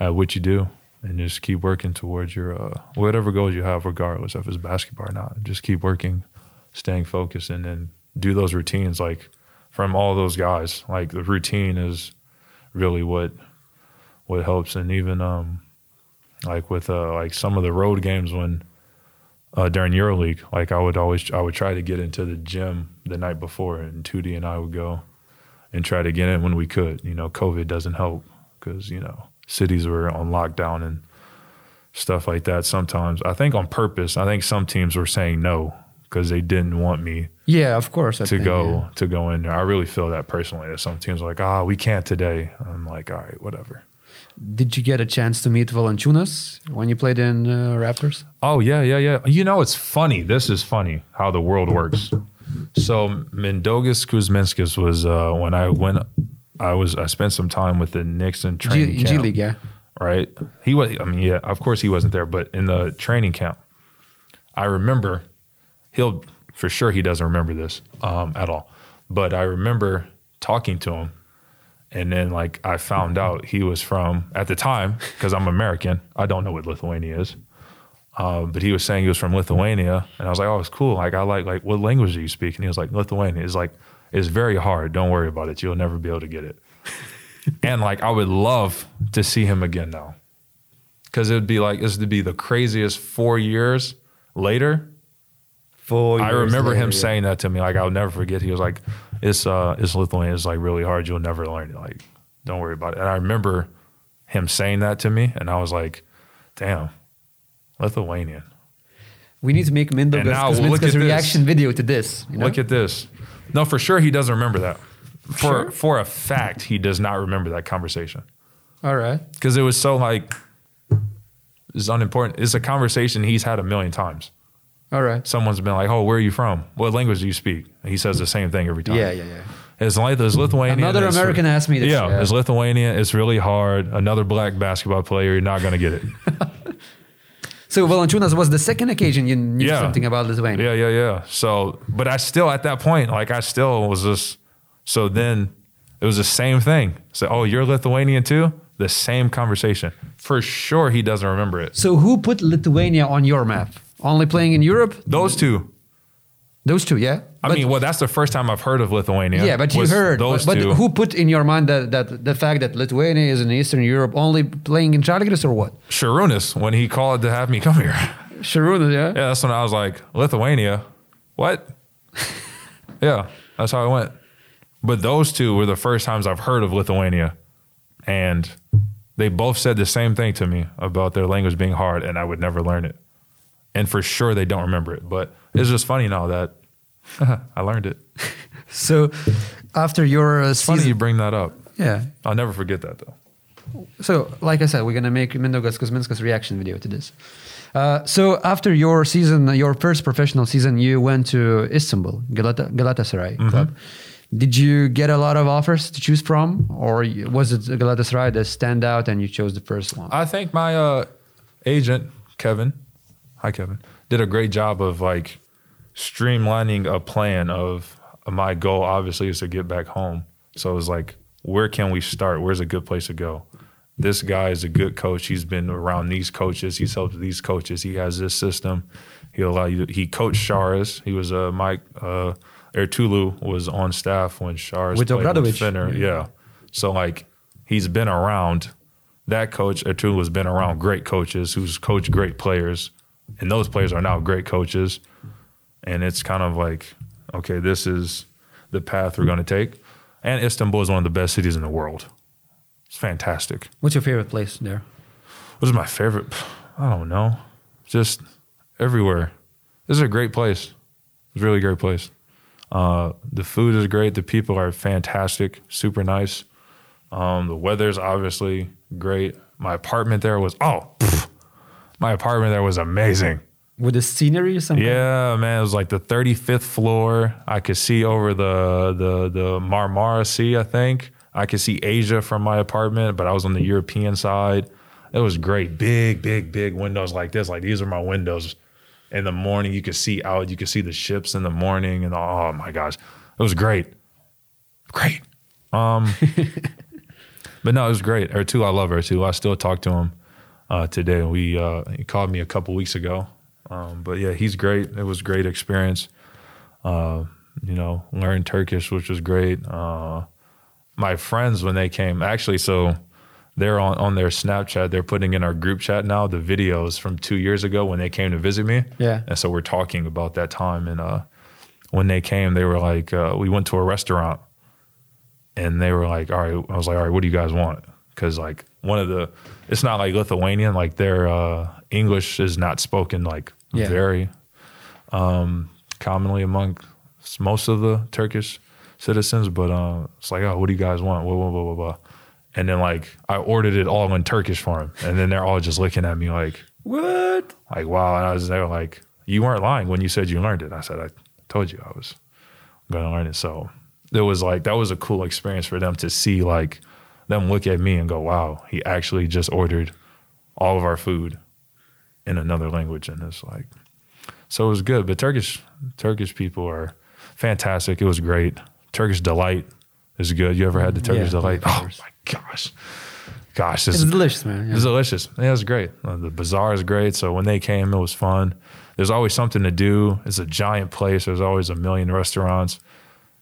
at what you do, and just keep working towards your uh, whatever goals you have, regardless if it's basketball or not. Just keep working, staying focused, and then do those routines. Like from all those guys, like the routine is really what what helps, and even um like with uh like some of the road games when uh, during EuroLeague, like I would always I would try to get into the gym the night before, and Tootie and I would go and try to get in when we could. You know, COVID doesn't help because you know cities were on lockdown and stuff like that. Sometimes I think on purpose. I think some teams were saying no because they didn't want me yeah, of course. I to think, go yeah. to go in there. I really feel that personally. That some teams are like, ah, we can't today. I'm like, all right, whatever. Did you get a chance to meet Valanciunas when you played in uh, Raptors? Oh yeah, yeah, yeah. You know, it's funny. This is funny how the world works. So Mindaugas Kuzminskas was uh, when I went. I was I spent some time with the G, training G camp. League, yeah. Right? He was. I mean, yeah. Of course, he wasn't there, but in the training camp, I remember. He'll for sure. He doesn't remember this um, at all, but I remember talking to him. And then like I found out he was from at the time because I'm American. I don't know what Lithuania is, uh, but he was saying he was from Lithuania, and I was like, "Oh, it's cool. Like I like like what language do you speak?" And he was like, "Lithuanian." It's like it's very hard. Don't worry about it. You'll never be able to get it. [LAUGHS] and like I would love to see him again now, because it would be like this would be the craziest four years later. Four I remember him yeah. saying that to me. Like I'll never forget. He was like, "It's uh, it's Lithuanian. It's like really hard. You'll never learn it. Like, don't worry about it." And I remember him saying that to me, and I was like, "Damn, Lithuanian." We need to make Mindaugas And now look at Kuzminskas this. reaction video to this. You know? Look at this. No, for sure he doesn't remember that. For Sure. for a fact, he does not remember that conversation All right. because it was so like it's unimportant. It's a conversation he's had a million times. All right. Someone's been like, "Oh, where are you from? What language do you speak?" And he says the same thing every time. Yeah, yeah, yeah. It's like it's Lithuanian. Another American asked me this, Yeah, yeah. it's Lithuanian. It's really hard. Another black basketball player, you're not gonna get it. [LAUGHS] So Valančiūnas was the second occasion you knew Yeah. something about Lithuania. Yeah, yeah, yeah. So, but I still at that point, like I still was just. So then, it was the same thing. So, oh, you're Lithuanian too. The same conversation. For sure, he doesn't remember it. So who put Lithuania on your map? Only playing in Europe? Those two. Those two, yeah. I mean, well, that's the first time I've heard of Lithuania. yeah, but you heard. those but, but two. who put in your mind that, that the fact that Lithuania is in Eastern Europe only playing in Žalgiris or what? Sharunas when he called to have me come here. Sharuna, yeah. Yeah, that's when I was like, Lithuania? What? [LAUGHS] yeah, that's how I went. But those two were the first times I've heard of Lithuania. And they both said the same thing to me about their language being hard and I would never learn it. And for sure they don't remember it. But it's just funny now that [LAUGHS] I learned it. [LAUGHS] So after your uh, Funny season, you bring that up. yeah. I'll never forget that though. So, like I said, we're gonna make Mindaugas Kuzminskas reaction video to this. Uh, so, after your season, your first professional season, you went to Istanbul, Galata, Galatasaray Mm-hmm. club. Did you get a lot of offers to choose from, or was it Galatasaray that stand out and you chose the first one? I think my uh, agent Kevin, hi Kevin, did a great job of like streamlining a plan of my goal. Obviously, is to get back home. So it was like, where can we start? Where's a good place to go? This guy is a good coach. He's been around these coaches. He's helped these coaches. He has this system. He'll allow you. he coached Sharas. He was uh, Mike uh, Ertulu was on staff when Sharas With played Obradovic. Finner. Yeah. So like he's been around that coach Ertulu has been around great coaches who's coached great players, and those players are now great coaches. And it's kind of like, okay, this is the path we're going to take. And Istanbul is one of the best cities in the world. It's fantastic. What's your favorite place there? What is my favorite? I don't know. Just everywhere. This is a great place. It's a really great place. Uh, the food is great. The people are fantastic, super nice. Um, the weather's obviously great. My apartment there was oh, my apartment there was amazing. With the scenery or something? Yeah, man, it was like the 35th floor. I could see over the the the Marmara Sea, I think. I could see Asia from my apartment, but I was on the European side. It was great. Big, big, big windows like this. Like these are my windows. In the morning, you could see out. You could see the ships in the morning, and oh my gosh, it was great. Great. Um, [LAUGHS] but no, it was great. Ertu, I love Ertu. I still talk to him uh, today. We uh, he called me a couple weeks ago. Um, but yeah, he's great. It was a great experience. Uh, you know, learned Turkish, which was great. Uh, my friends when they came, actually, so they're on on their Snapchat. They're putting in our group chat now the videos from two years ago when they came to visit me. Yeah. and so we're talking about that time. And uh, when they came, they were like, uh, we went to a restaurant, and they were like, all right. I was like, all right, what do you guys want? Because like one of the, it's not like Lithuanian. Like their uh, English is not spoken like Yeah. very um, commonly among most of the Turkish citizens. But uh, it's like, oh, what do you guys want? Blah, blah, blah, blah, blah. And then like I ordered it all in Turkish for them, and then they're all just looking at me like, What? like wow. And I was there like, you weren't lying when you said you learned it. I said I told you I was gonna learn it. So it was like that was a cool experience for them to see like them look at me and go, wow, he actually just ordered all of our food in another language, and it's like so it was good. But Turkish Turkish people are fantastic. It was great. Turkish delight is good. You ever had the Turkish Yeah, delight? Oh my gosh, gosh, It's this is delicious, man. it's delicious. Yeah, it's great. Uh, The bazaar is great. So when they came, it was fun. There's always something to do. It's a giant place. There's always a million restaurants,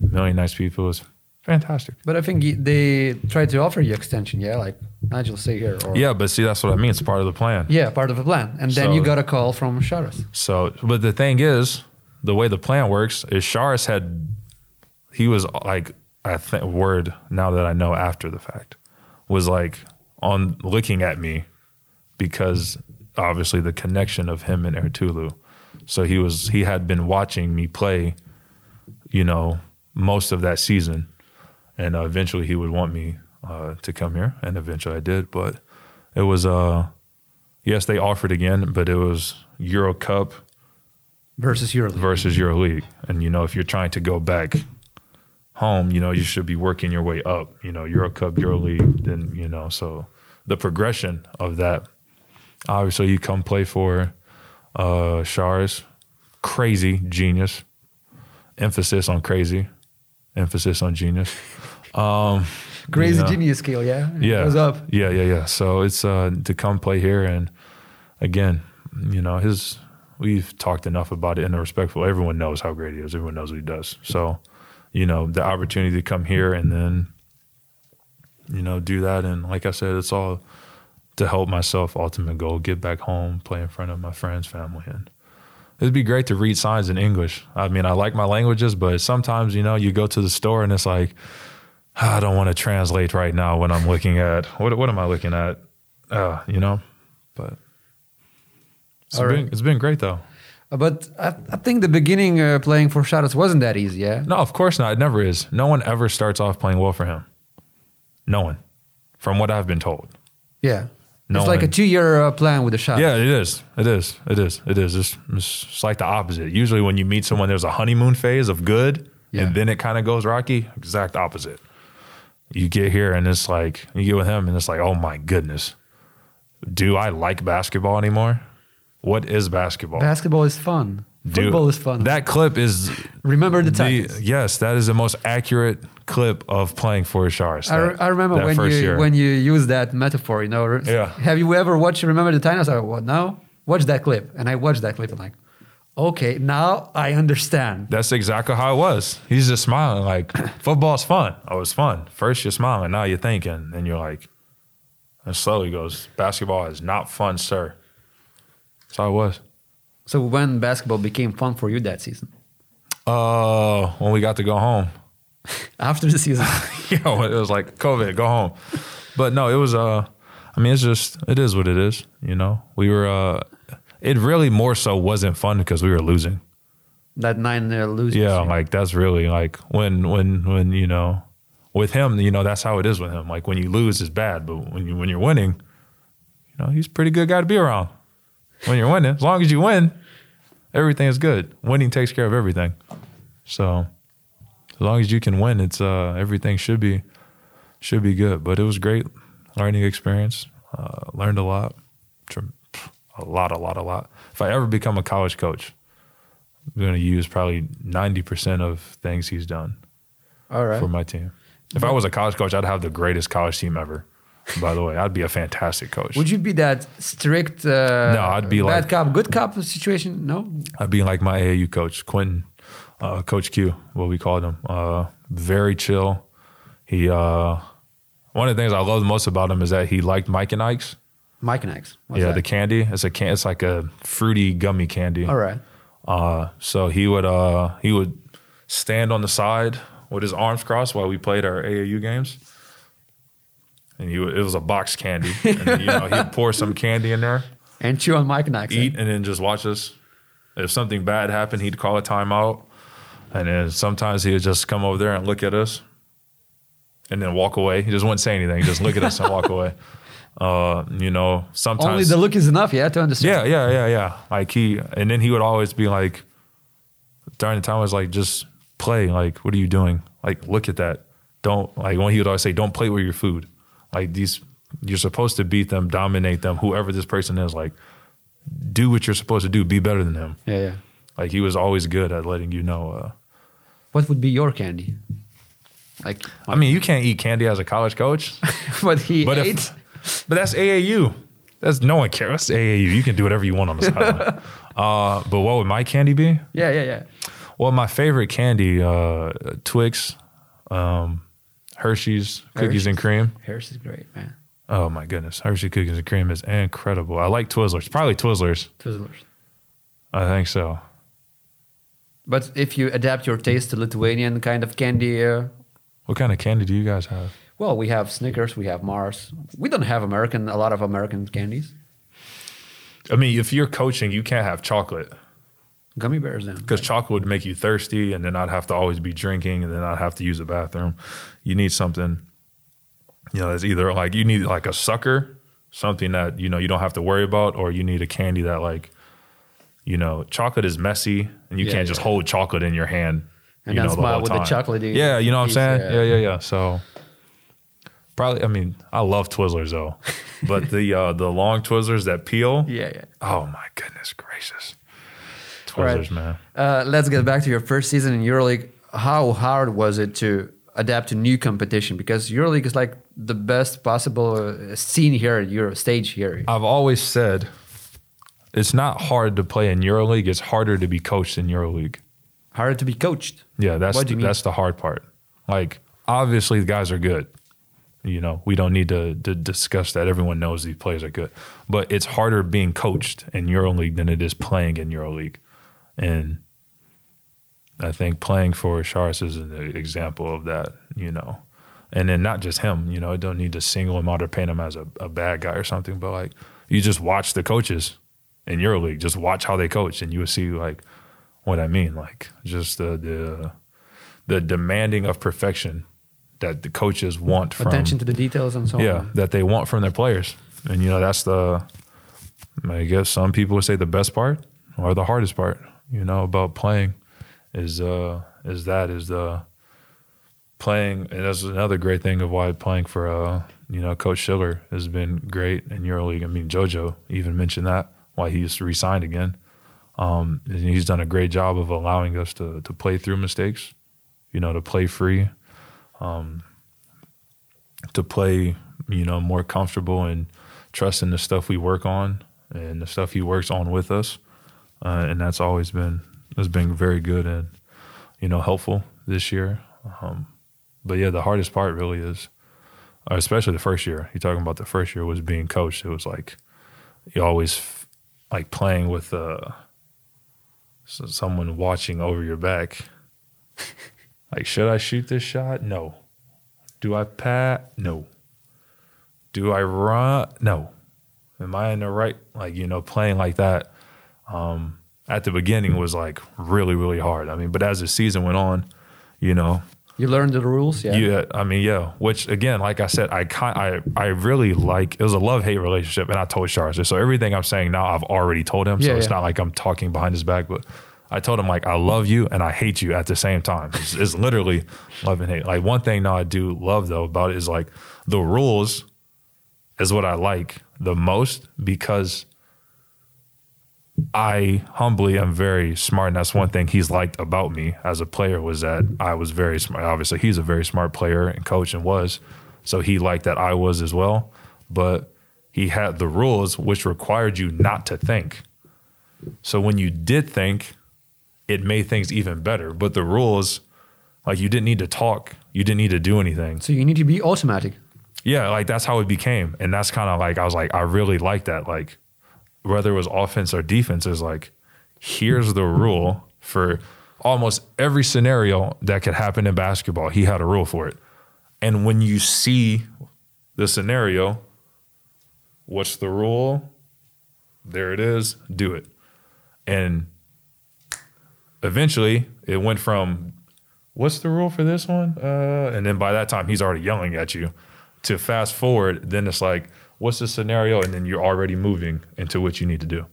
a million nice people. It's fantastic. But I think they try to offer you extension, yeah, like Nigel say here. Or, Yeah, but see, that's what I mean. It's part of the plan. Yeah, part of the plan. And then So- you got a call from Sharas. So, but the thing is, the way the plan works is Sharas had, he was like, I think, word now that I know after the fact, was like on looking at me because obviously the connection of him and Ertulu. So he was, he had been watching me play, you know, most of that season. And uh, eventually he would want me uh, to come here. And eventually I did. But it was, uh, yes, they offered again, but it was Euro Cup versus Euroleague. versus Euro League. And you know, if you're trying to go back home, you know, you should be working your way up. You know, Euro Cup, Euro League, then you know, so the progression of that. Obviously, you come play for uh Shars, crazy genius. Emphasis on crazy, emphasis on genius. Um, Crazy you know. genius scale, yeah. It Yeah. goes up. Yeah, yeah, yeah. So it's uh to come play here and again, you know, his we've talked enough about it in a respectful everyone knows how great he is. Everyone knows what he does. So, you know, the opportunity to come here and then you know, do that and like I said, it's all to help myself ultimate goal, get back home, play in front of my friends, family and It'd be great to read signs in English. I mean, I like my languages, but sometimes, you know, you go to the store and it's like, I don't want to translate right now when I'm looking at what what am I looking at? Uh, you know, but it's been right. it's been great though. Uh, But I, I think the beginning uh, playing for Sharas wasn't that easy, yeah? No, of course not. It never is. No one ever starts off playing well for him. No one, from what I've been told. Yeah. No it's like a two year uh, plan with the Sharas. Yeah, it is. It is. It is. It is. It's, it's, it's like the opposite. Usually, when you meet someone, there's a honeymoon phase of good, Yeah. and then it kind of goes rocky. Exact opposite. You get here, and it's like you get with him, and it's like, oh my goodness, do I like basketball anymore? What is basketball? Basketball is fun. Dude, Football is fun. That clip is Remember the Titans. yes, that is the most accurate clip of playing for Shars. I, re- I remember when you year. when you use that metaphor. You know, Yeah. Have you ever watched Remember the Titans? I what now? Watch that clip, and I watched that clip and like, okay, now I understand. That's exactly how it was. He's just smiling like [CLEARS THROAT] football's fun. Oh, it's fun. First you're smiling, now you're thinking, and you're like, and slowly goes, basketball is not fun, sir. That's how it was. So when basketball became fun for you that season, Uh, when we got to go home, [LAUGHS] after the season, [LAUGHS] you know, it was like COVID, go home. But no, it was. Uh, I mean, it's just it is what it is. You know, we were. Uh, it really more so wasn't fun because we were losing. that nine uh, losing. Yeah, like that's really like when when when you know with him, you know that's how it is with him. Like when you lose is bad, but when you when you're winning, you know he's a pretty good guy to be around. When you're winning, as long as you win, everything is good. Winning takes care of everything. So as long as you can win, it's uh everything should be should be good. But it was great learning experience. Uh, learned a lot, a lot, a lot, a lot. If I ever become a college coach, I'm going to use probably 90% of things he's done all right. for my team. If I was a college coach, I'd have the greatest college team ever. By the way, I'd be a fantastic coach. Would you be that strict? Uh, No, I'd be bad like- cop, good cop situation. No, I'd be like my AAU coach, Quentin, uh, Coach Q, what we called him. Uh, very chill. He, uh, one of the things I love most about him is that he liked Mike and Ike's. Mike and Ike's. What's yeah, that? the candy. It's a can. It's like a fruity gummy candy. all right. Uh, so he would uh, he would stand on the side with his arms crossed while we played our AAU games, and he it was a box candy. And, you know, he'd pour some candy in there, And chew on Mike and Ike, and then just watch us. If something bad happened, he'd call a timeout, and then sometimes he would just come over there and look at us, and then walk away. He just wouldn't say anything; He'd just look at us and walk away. [LAUGHS] Uh, you know, sometimes Only the look is enough, yeah, to understand. yeah, yeah, yeah, yeah. Like he, and then he would always be like, during the time, I was like, just play. Like, what are you doing? Like, look at that. Don't like when he would always say, don't play with your food. Like these, you're supposed to beat them, dominate them, whoever this person is. Like, do what you're supposed to do. Be better than him. yeah, yeah. Like he was always good at letting you know. Uh, What would be your candy? Like, I mean, you can't eat candy as a college coach, [LAUGHS] but he but ate. if, but that's AAU. That's no one cares. That's AAU. You can do whatever you want on the sideline. [LAUGHS] uh, but what would my candy be? yeah, yeah, yeah. Well, my favorite candy, uh, Twix, um, Hershey's cookies and cream. Hershey's is great, man. Oh my goodness, Hershey cookies and cream is incredible. I like Twizzlers. Probably Twizzlers. Twizzlers. I think so. But if you adapt your taste to Lithuanian kind of candy, uh, What kind of candy do you guys have? well, we have Snickers, we have Mars. We don't have American, a lot of American candies. I mean, if you're coaching, you can't have chocolate Gummy bears, then. because chocolate would make you thirsty, and then I'd have to always be drinking, and then I'd have to use the bathroom. You need something, you know, that's either like you need like a sucker, something that you know you don't have to worry about, or you need a candy that like, you know, chocolate is messy, and you Yeah, can't just hold chocolate in your hand. And you know, smile whole with the time. chocolatey Yeah, you know what I'm saying? yeah. Yeah, yeah, yeah. So probably, I mean, I love Twizzlers though, [LAUGHS] but the uh, the long Twizzlers that peel. Yeah, yeah. Oh my goodness gracious. Right. Man. Uh, let's get back to your first season in EuroLeague. How hard was it to adapt to new competition? Because EuroLeague is like the best possible uh, scene here, Euro stage here. I've always said it's not hard to play in EuroLeague. It's harder to be coached in EuroLeague. Hard to be coached. Yeah, that's What do you mean? that's the hard part. Like obviously the guys are good. You know, we don't need to, to discuss that. Everyone knows these players are good, but it's harder being coached in EuroLeague than it is playing in EuroLeague. And I think playing for Sharas is an example of that. You know, and then not just him. You know, I don't need to single him out or paint him as a, a bad guy or something. But like, you just watch the coaches in EuroLeague. Just watch how they coach, and you will see like what I mean. Like just the the the demanding of perfection that the coaches want from Attention to the details and so yeah on. that they want from their players, and you know that's the I guess some people would say the best part or the hardest part. You know about playing is uh is that is the playing and that's another great thing of why playing for uh you know Coach Schiller has been great in EuroLeague. I mean JoJo even mentioned that why he's re-signed again. Um, and he's done a great job of allowing us to to play through mistakes, you know, to play free, um, to play, you know, more comfortable and trusting the stuff we work on and the stuff he works on with us, uh, and that's always been has been very good and you know helpful this year. Um, but yeah, the hardest part really is, uh, especially the first year. You're talking about the first year was being coached. It was like you always f- like playing with uh, someone watching over your back. [LAUGHS] like, should I shoot this shot? No. Do I pat? No. Do I run? No. Am I in the right? Like, you know, playing like that um, at the beginning was like really, really hard. I mean, but as the season went on, you know, You learned the rules, yeah. yeah, I mean, yeah. Which again, like I said, I kind, I, I really like. It was a love hate relationship, and I told Sharas this. So everything I'm saying now, I've already told him. So Yeah, it's yeah. not like I'm talking behind his back, but I told him like I love you and I hate you at the same time. It's, it's literally love and hate. Like one thing now I do love though about it is like the rules is what I like the most because I humbly am very smart, and that's one thing he's liked about me as a player was that I was very smart. Obviously, he's a very smart player and coach and was, so he liked that I was as well. But he had the rules which required you not to think. So when you did think, it made things even better. But the rules, like you didn't need to talk, you didn't need to do anything. So you need to be automatic. Yeah, like that's how it became. And that's kind of like I was like, I really like that. Like whether it was offense or defense, is like, here's the rule for almost every scenario that could happen in basketball. He had a rule for it. And when you see the scenario, what's the rule? There it is, do it. And eventually it went from what's the rule for this one? Uh, and then by that time, he's already yelling at you. To fast forward, then it's like, what's the scenario? And then you're already moving into what you need to do.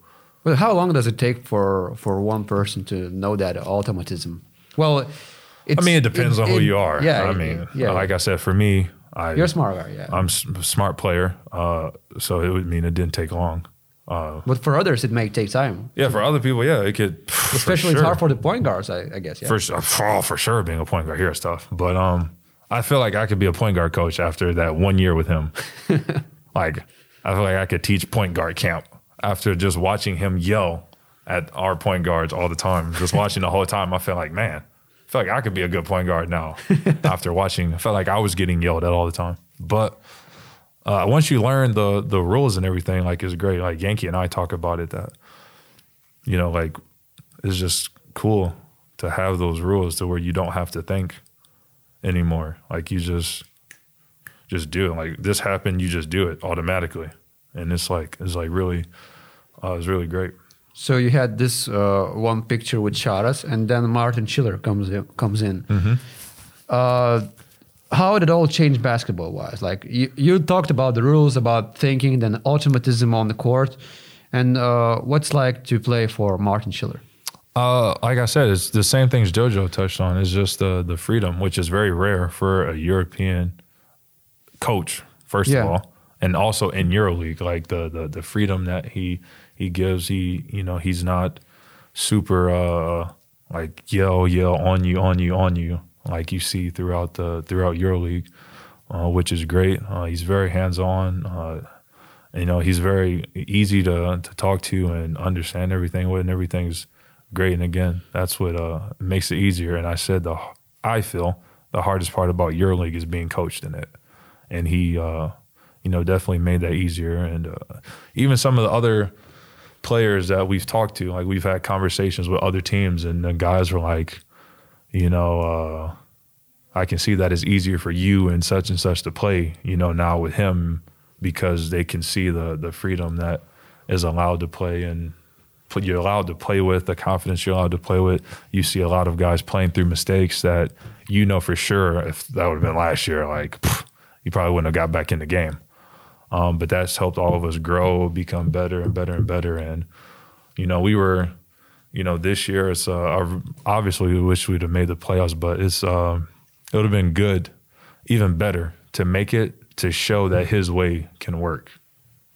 But how long does it take for for one person to know that automatism? Well, it's, I mean, it depends on who it- you are. Yeah, I mean, yeah. like I said, for me, I, you're a smart guy, yeah. I'm a smart player, uh, so it would mean it didn't take long. Uh, but for others, it may take time. yeah, for other people, yeah, it could. [SIGHS] for Especially, it's hard for the point guards, I, I guess. Yeah. For sure, [LAUGHS] oh, for sure, being a point guard here is tough. But um, I feel like I could be a point guard coach after that one year with him. [LAUGHS] like I feel like I could teach point guard camp after just watching him yell at our point guards all the time. Just watching the whole time, I feel like man, I feel like I could be a good point guard now. [LAUGHS] after watching, I felt like I was getting yelled at all the time. But uh, once you learn the the rules and everything, like it's great. Like Yankee and I talk about it that you know, like it's just cool to have those rules to where you don't have to think anymore. Like you just just do it. Like this happened, you just do it automatically, and it's like it's like really, uh, it's really great. So you had this uh, one picture with Sharas, and then Martin Schiller comes in, comes in. Uh, how did it all change basketball wise? Like you, you talked about the rules, about thinking, then automatism on the court, and uh, what's like to play for Martin Schiller? Uh, like I said, it's the same things JoJo touched on. It's just the the freedom, which is very rare for a European coach. First Yeah. of all, and also in EuroLeague, like the the the freedom that he he gives. He you know he's not super uh like yell yell on you on you on you like you see throughout the throughout EuroLeague, uh, which is great. Uh, he's very hands on. Uh, you know he's very easy to to talk to and understand everything with, and everything's great. And again, that's what uh, makes it easier. And I said the I feel the hardest part about EuroLeague is being coached in it, and he uh, you know definitely made that easier. And uh, even some of the other players that we've talked to, like we've had conversations with other teams, and the guys were like, you know, uh, I can see that it's easier for you and such and such to play, you know, now with him because they can see the the freedom that is allowed to play and you're allowed to play with the confidence you're allowed to play with. You see a lot of guys playing through mistakes that you know for sure if that would have been last year, like pff, you probably wouldn't have got back in the game. Um, but that's helped all of us grow, become better and better and better. And you know, we were, you know, this year it's uh, obviously we wish we'd have made the playoffs, but it's um, it would have been good, even better to make it to show that his way can work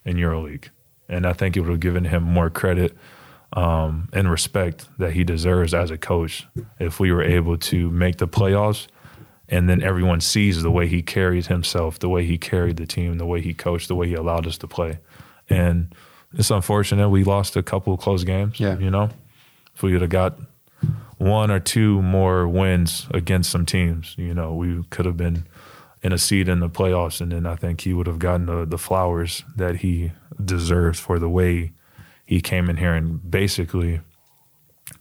in EuroLeague, and I think it would have given him more credit um, and respect that he deserves as a coach if we were able to make the playoffs and then everyone sees the way he carried himself, the way he carried the team, the way he coached, the way he allowed us to play. And it's unfortunate we lost a couple of close games. Yeah. You know, if we would have got one or two more wins against some teams, you know, we could have been in a seat in the playoffs. And then I think he would have gotten the, the flowers that he deserves for the way he came in here and basically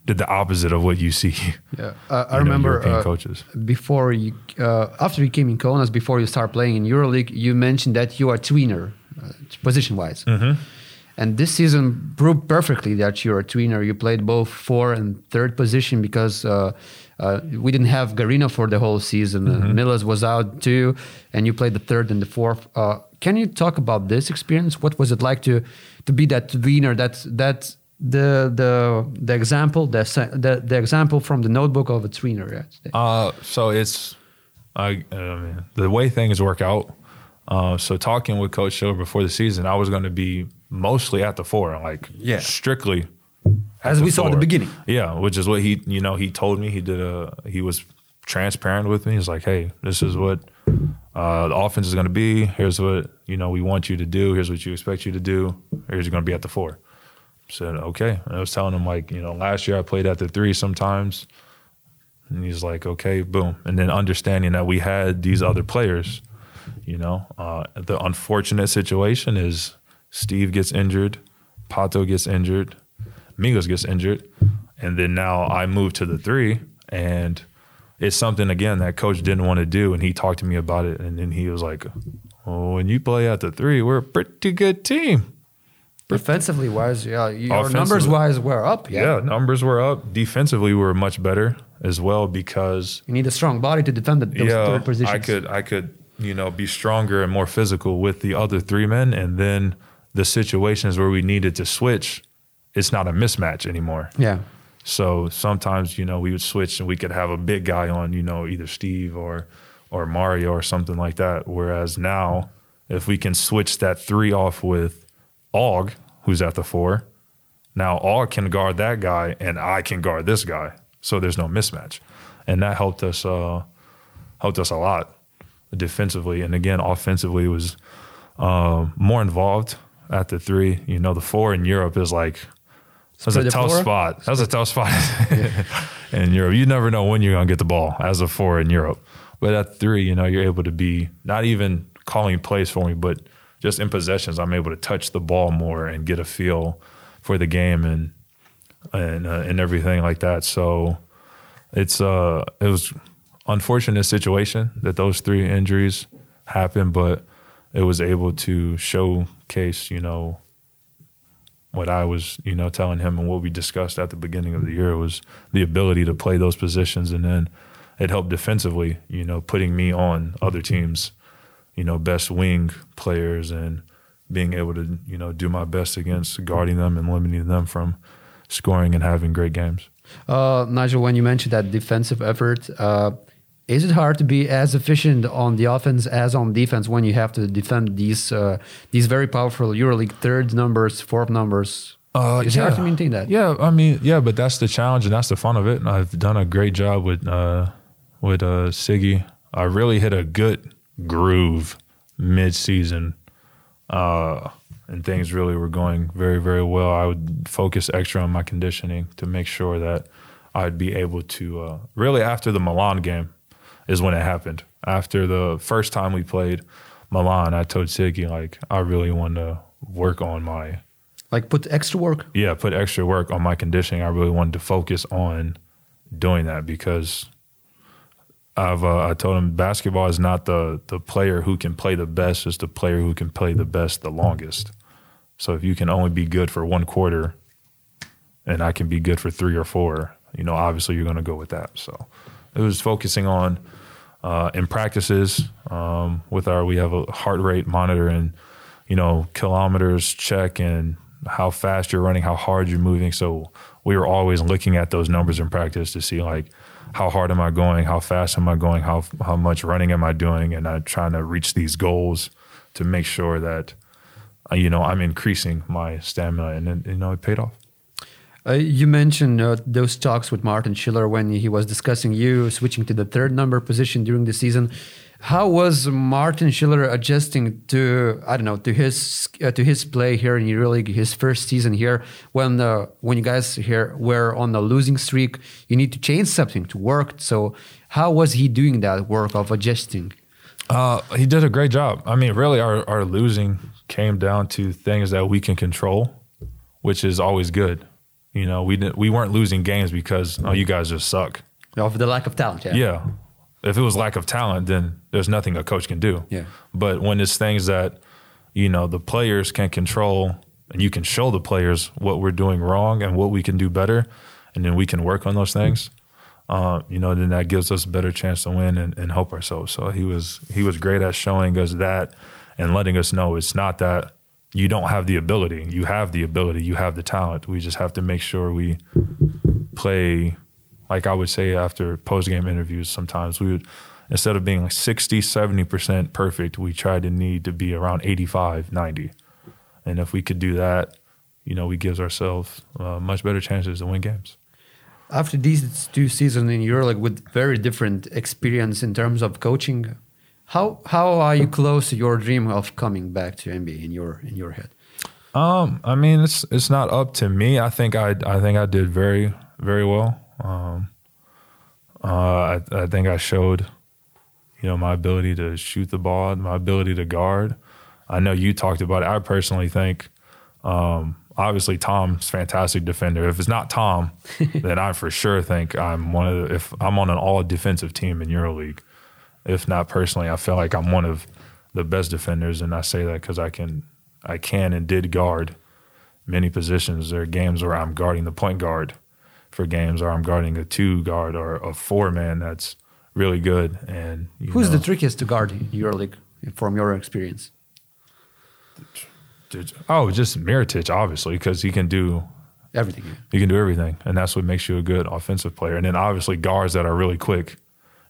did the opposite of what you see. [LAUGHS] Yeah, uh, I know, remember uh, coaches. before you, uh, after you came in Kaunas, before you start playing in EuroLeague, you mentioned that you are tweener, uh, position wise. Mm-hmm. And this season proved perfectly that you're a tweener. You played both four and third position because uh, uh, we didn't have Garino for the whole season. Milas was out too, and you played the third and the fourth. Uh, can you talk about this experience? What was it like to to be that tweener? That that the the the example the the, the example from the notebook of a tweener. Yeah. Uh, so it's I, I mean, the way things work out. Uh, so talking with Coach Schiller before the season, I was going to be mostly at the four, like Yeah. strictly As the we saw at the beginning. Yeah, which is what he, you know, he told me he did a, he was transparent with me. He's like, hey, this is what uh, the offense is going to be. Here's what you know we want you to do. Here's what you expect you to do. Here's you're going to be at the four. Said okay. And I was telling him like, you know, last year I played at the three sometimes. And he's like, okay, boom. And then understanding that we had these other players, you know, uh, the unfortunate situation is Steve gets injured, Pato gets injured, Migos gets injured, and then now I move to the three, and it's something again that coach didn't want to do, and he talked to me about it, and then he was like, "Oh, when you play at the three, we're a pretty good team." Defensively wise, yeah, your numbers wise were up. Yeah. Yeah, numbers were up. Defensively, we were much better as well because you need a strong body to defend the, those yeah, third positions. I could I could you know be stronger and more physical with the other three men, and then the situations where we needed to switch, it's not a mismatch anymore. Yeah, So sometimes you know we would switch and we could have a big guy on you know either Steve or or Mario or something like that. Whereas now, if we can switch that three off with Og, who's at the four, now Og can guard that guy and I can guard this guy. So there's no mismatch, and that helped us uh, helped us a lot. defensively, and again offensively was um, more involved at the three. You know, the four in Europe is like that's a tough spot. That's a tough spot [LAUGHS] [LAUGHS] in Europe. You never know when you're gonna get the ball as a four in Europe. But at three, you know, you're able to be not even calling plays for me, but just in possessions, I'm able to touch the ball more and get a feel for the game and and uh, and everything like that. So it's uh it was unfortunate situation that those three injuries happened, but it was able to showcase, you know, what I was, you know, telling him and what we discussed at the beginning of the year was the ability to play those positions and then it helped defensively, you know, putting me on other teams, you know, best wing players and being able to, you know, do my best against guarding them and limiting them from scoring and having great games. Uh, Nigel, when you mentioned that defensive effort, uh, is it hard to be as efficient on the offense as on defense when you have to defend these uh, these very powerful EuroLeague third numbers, fourth numbers? is it hard to maintain that? Yeah, I mean, yeah, but that's the challenge and that's the fun of it. And I've done a great job with uh, with uh, Siggy. I really hit a good groove mid season, uh, and things really were going very very well. I would focus extra on my conditioning to make sure that I'd be able to. Uh, really, after the Milan game, is when it happened. After the first time we played Milan, I told Siggy like I really want to work on my Like put extra work. yeah, put extra work on my conditioning. I really wanted to focus on doing that because I've uh, I told him basketball is not the the player who can play the best, it's the player who can play the best the longest. So if you can only be good for one quarter, and I can be good for three or four, you know, obviously you're going to go with that. So it was focusing on uh, in practices um, with our we have a heart rate monitor and you know kilometers check and how fast you're running, how hard you're moving. So we were always looking at those numbers in practice to see like how hard am I going, how fast am I going, how how much running am I doing, and I'm trying to reach these goals to make sure that uh, you know I'm increasing my stamina, and then you know it paid off. Uh, you mentioned uh, those talks with Martin Schiller when he was discussing you switching to the third number position during the season. How was Martin Schiller adjusting to I don't know to his uh, to his play here in EuroLeague, his first season here? When uh, when you guys here were on a losing streak, you need to change something to work. So how was he doing that work of adjusting? Uh, he did a great job. I mean, really, our, our losing came down to things that we can control, which is always good. You know, we didn't, we weren't losing games because oh, you guys just suck. Of the lack of talent, yeah. Yeah. If it was lack of talent, then there's nothing a coach can do. Yeah. But when it's things that, you know, the players can control and you can show the players what we're doing wrong and what we can do better, and then we can work on those things, uh, you know, then that gives us a better chance to win and, and help ourselves. So he was he was great at showing us that and letting us know it's not that you don't have the ability. You have the ability, you have the talent. We just have to make sure we play like I would say after post game interviews sometimes we would instead of being like 60 70% perfect we try to need to be around 85 90 and if we could do that you know we gives ourselves uh, much better chances to win games After these two seasons in EuroLeague with very different experience in terms of coaching, how how are you close to your dream of coming back to NBA in your in your head? Um, I mean, it's it's not up to me. I think I I think I did very very well. Um, uh, I I think I showed, you know, my ability to shoot the ball, my ability to guard. I know you talked about it. I personally think, um, obviously Tom's fantastic defender. If it's not Tom, [LAUGHS] then I for sure think I'm one of the, if I'm on an all defensive team in EuroLeague. If not personally, I feel like I'm one of the best defenders, and I say that because I can I can and did guard many positions. There are games where I'm guarding the point guard for games, or I'm guarding a two guard or a four man that's really good. And you Who's know, the trickiest to guard in EuroLeague from your experience? oh, just Mirotić, obviously, because he can do Everything. he can do everything, and that's what makes you a good offensive player. And then obviously guards that are really quick,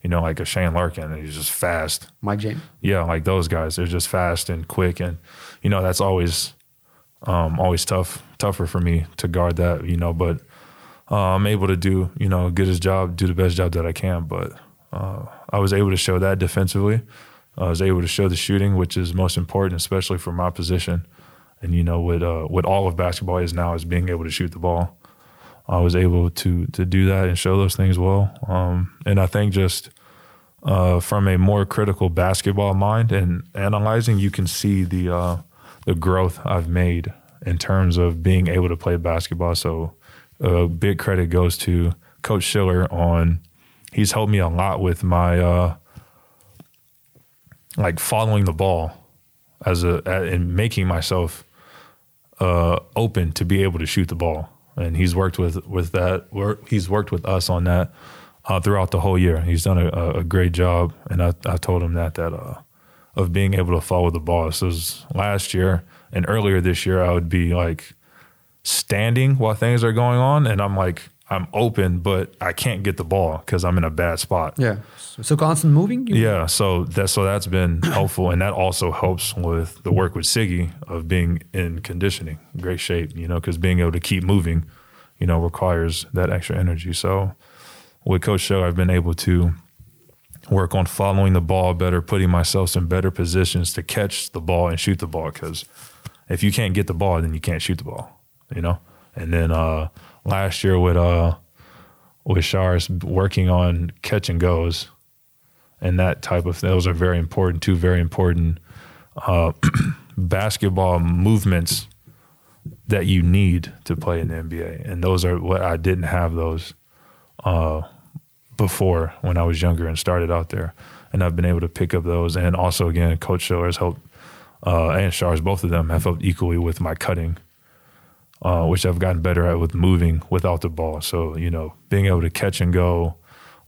you know, like a Shane Larkin, he's just fast. Mike James. yeah, like those guys, they're just fast and quick, and you know that's always, um, always tough, tougher for me to guard that, you know. But uh, I'm able to do, you know, get his job, do the best job that I can. But uh, I was able to show that defensively, I was able to show the shooting, which is most important, especially for my position. And you know, what uh, what all of basketball is now is being able to shoot the ball. I was able to to do that and show those things well. Um, and I think just uh, from a more critical basketball mind and analyzing, you can see the uh, the growth I've made in terms of being able to play basketball. So, a big credit goes to Coach Schiller on. He's helped me a lot with my uh, like following the ball as a and making myself uh, open to be able to shoot the ball. And he's worked with with that. He's worked with us on that uh, throughout the whole year. He's done a, a great job, and I, I told him that that uh, of being able to follow the ball. So last year and earlier this year, I would be like standing while things are going on, and I'm like I'm open, but I can't get the ball because I'm in a bad spot. Yeah. So constant moving. Yeah. So that so that's been [COUGHS] helpful, and that also helps with the work with Siggy of being in conditioning, great shape. You know, because being able to keep moving, you know, requires that extra energy. So with Coach Show, I've been able to work on following the ball better, putting myself in better positions to catch the ball and shoot the ball. Because if you can't get the ball, then you can't shoot the ball. You know. And then uh, last year with uh with Sharas working on catch and goes and that type of those are very important. Two very important uh, [CLEARS THROAT] basketball movements that you need to play in the NBA, and those are what I didn't have those uh, before when I was younger and started out there, and I've been able to pick up those. And also, again, Coach Schiller helped, uh, and Sharas, both of them have helped equally with my cutting uh, which I've gotten better at with moving without the ball. So, you know, being able to catch and go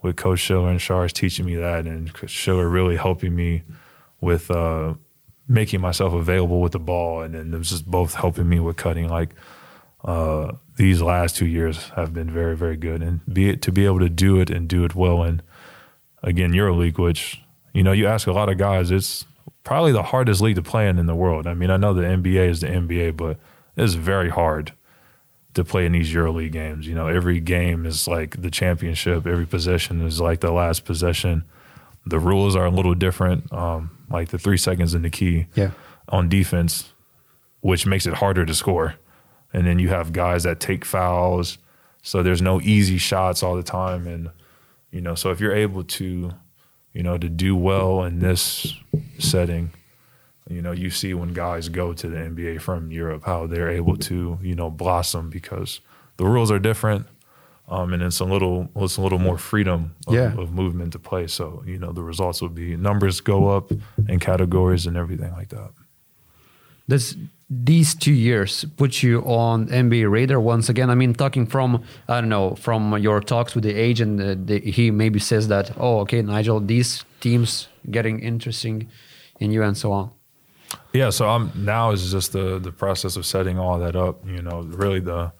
with Coach Schiller and Sharas teaching me that, and Schiller really helping me with uh, making myself available with the ball. And then it was just both helping me with cutting. Like uh, these last two years have been very, very good. And be it, to be able to do it and do it well. And again, EuroLeague, which, you know, you ask a lot of guys, it's probably the hardest league to play in in the world. I mean, I know the NBA is the NBA, but it's very hard to play in these EuroLeague games. You know, every game is like the championship. Every possession is like the last possession. The rules are a little different. Um, like the three seconds in the key yeah. on defense, which makes it harder to score. And then you have guys that take fouls, so there's no easy shots all the time. And you know, so if you're able to, you know, to do well in this setting, you know, you see when guys go to the NBA from Europe how they're able to, you know, blossom because the rules are different, um, and it's a little it's a little more freedom of, yeah. of movement to play. So you know, the results will be numbers go up and categories and everything like that. This these two years put you on NBA radar once again. I mean, talking from I don't know from your talks with the agent, uh, the, he maybe says that oh, okay, Nigel, these teams getting interesting in you and so on. Yeah, so I'm now is just the the process of setting all that up. You know, really the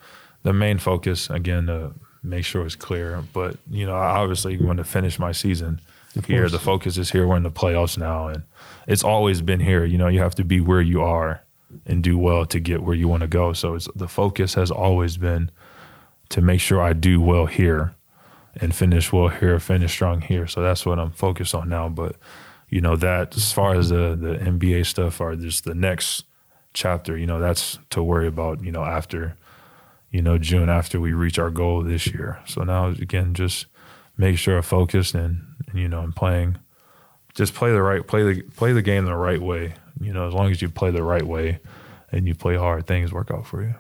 the main focus again to make sure it's clear. But you know, obviously when to finish my season of here. Course. The focus is here. We're in the playoffs now, and it's always been here. You know, you have to be where you are and do well to get where you want to go. So it's the focus has always been to make sure I do well here and finish well here, finish strong here. So that's what I'm focused on now. But you know that as far as the the NBA stuff or just the next chapter, you know, that's to worry about, you know, after you know June after we reach our goal this year. So now again, just make sure I'm focused and, and you know, I'm playing just play the right play the play the game the right way. You know, as long as you play the right way and you play hard, things work out for you.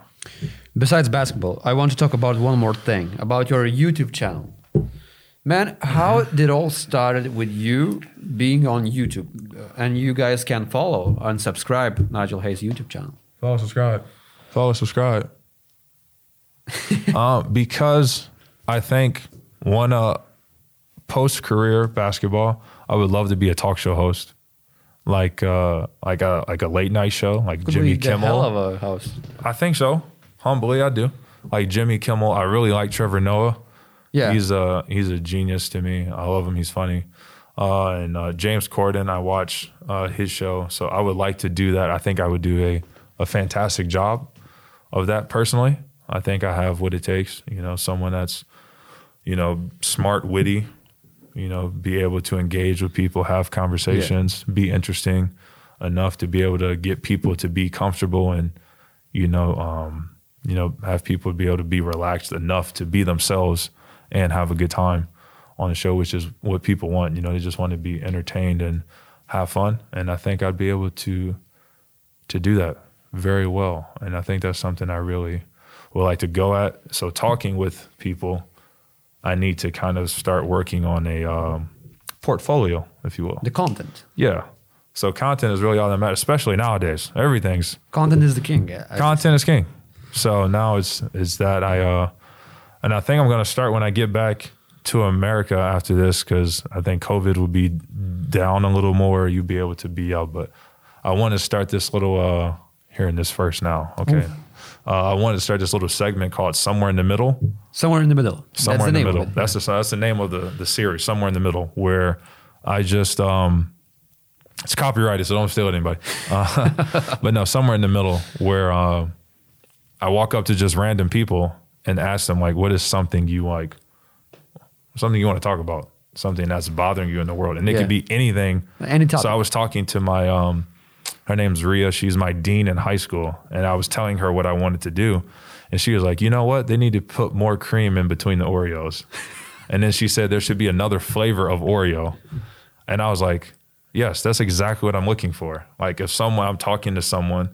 Besides basketball, I want to talk about one more thing about your YouTube channel. Man, how did all started with you being on YouTube? And you guys can follow and subscribe Nigel Hayes YouTube channel. Follow, subscribe. Follow, subscribe. uh, because I think one uh, post career basketball, I would love to be a talk show host, like uh, like a like a late night show, like Could Jimmy be Kimmel. Hell of a host. I think so. Humbly, I do. Like Jimmy Kimmel. I really like Trevor Noah. Yeah, he's a he's a genius to me. I love him. He's funny. Uh, and uh, James Corden, I watch uh, his show, so I would like to do that. I think I would do a a fantastic job of that personally. I think I have what it takes. You know, someone that's you know smart, witty, you know, be able to engage with people, have conversations, be interesting enough to be able to get people to be comfortable and, you know, um, you know, have people be able to be relaxed enough to be themselves and have a good time on the show, which is what people want. You know, they just want to be entertained and have fun. And I think I'd be able to to do that very well. And I think that's something I really would like to go at. So talking with people, I need to kind of start working on a um, portfolio, if you will. The content. Yeah. So content is really all that matters, especially nowadays. Everything's Content is the king. yeah. Content is king. So now it's it's that I uh and I think I'm gonna start when I get back to America after this because I think COVID will be down a little more. You'll be able to be out, but I want to start this little uh hearing this first now. Okay. Uh, I wanted to start this little segment called "Somewhere in the Middle." Somewhere in the middle. Somewhere That's in the name of middle. it. That's the that's the name of the the series. Somewhere in the middle, where I just um, it's copyrighted, so don't steal it, anybody. Uh, [LAUGHS] but no, somewhere in the middle, where uh, I walk up to just random people and ask them like, "What is something you like? Something you want to talk about? Something that's bothering you in the world?" And it Yeah. could be anything. Any topic. So I was talking to my um, her name's Ria. She's my dean in high school, and I was telling her what I wanted to do, and she was like, "You know what? They need to put more cream in between the Oreos." [LAUGHS] and then she said there should be another flavor of Oreo, and I was like, "Yes, that's exactly what I'm looking for." Like if someone I'm talking to someone,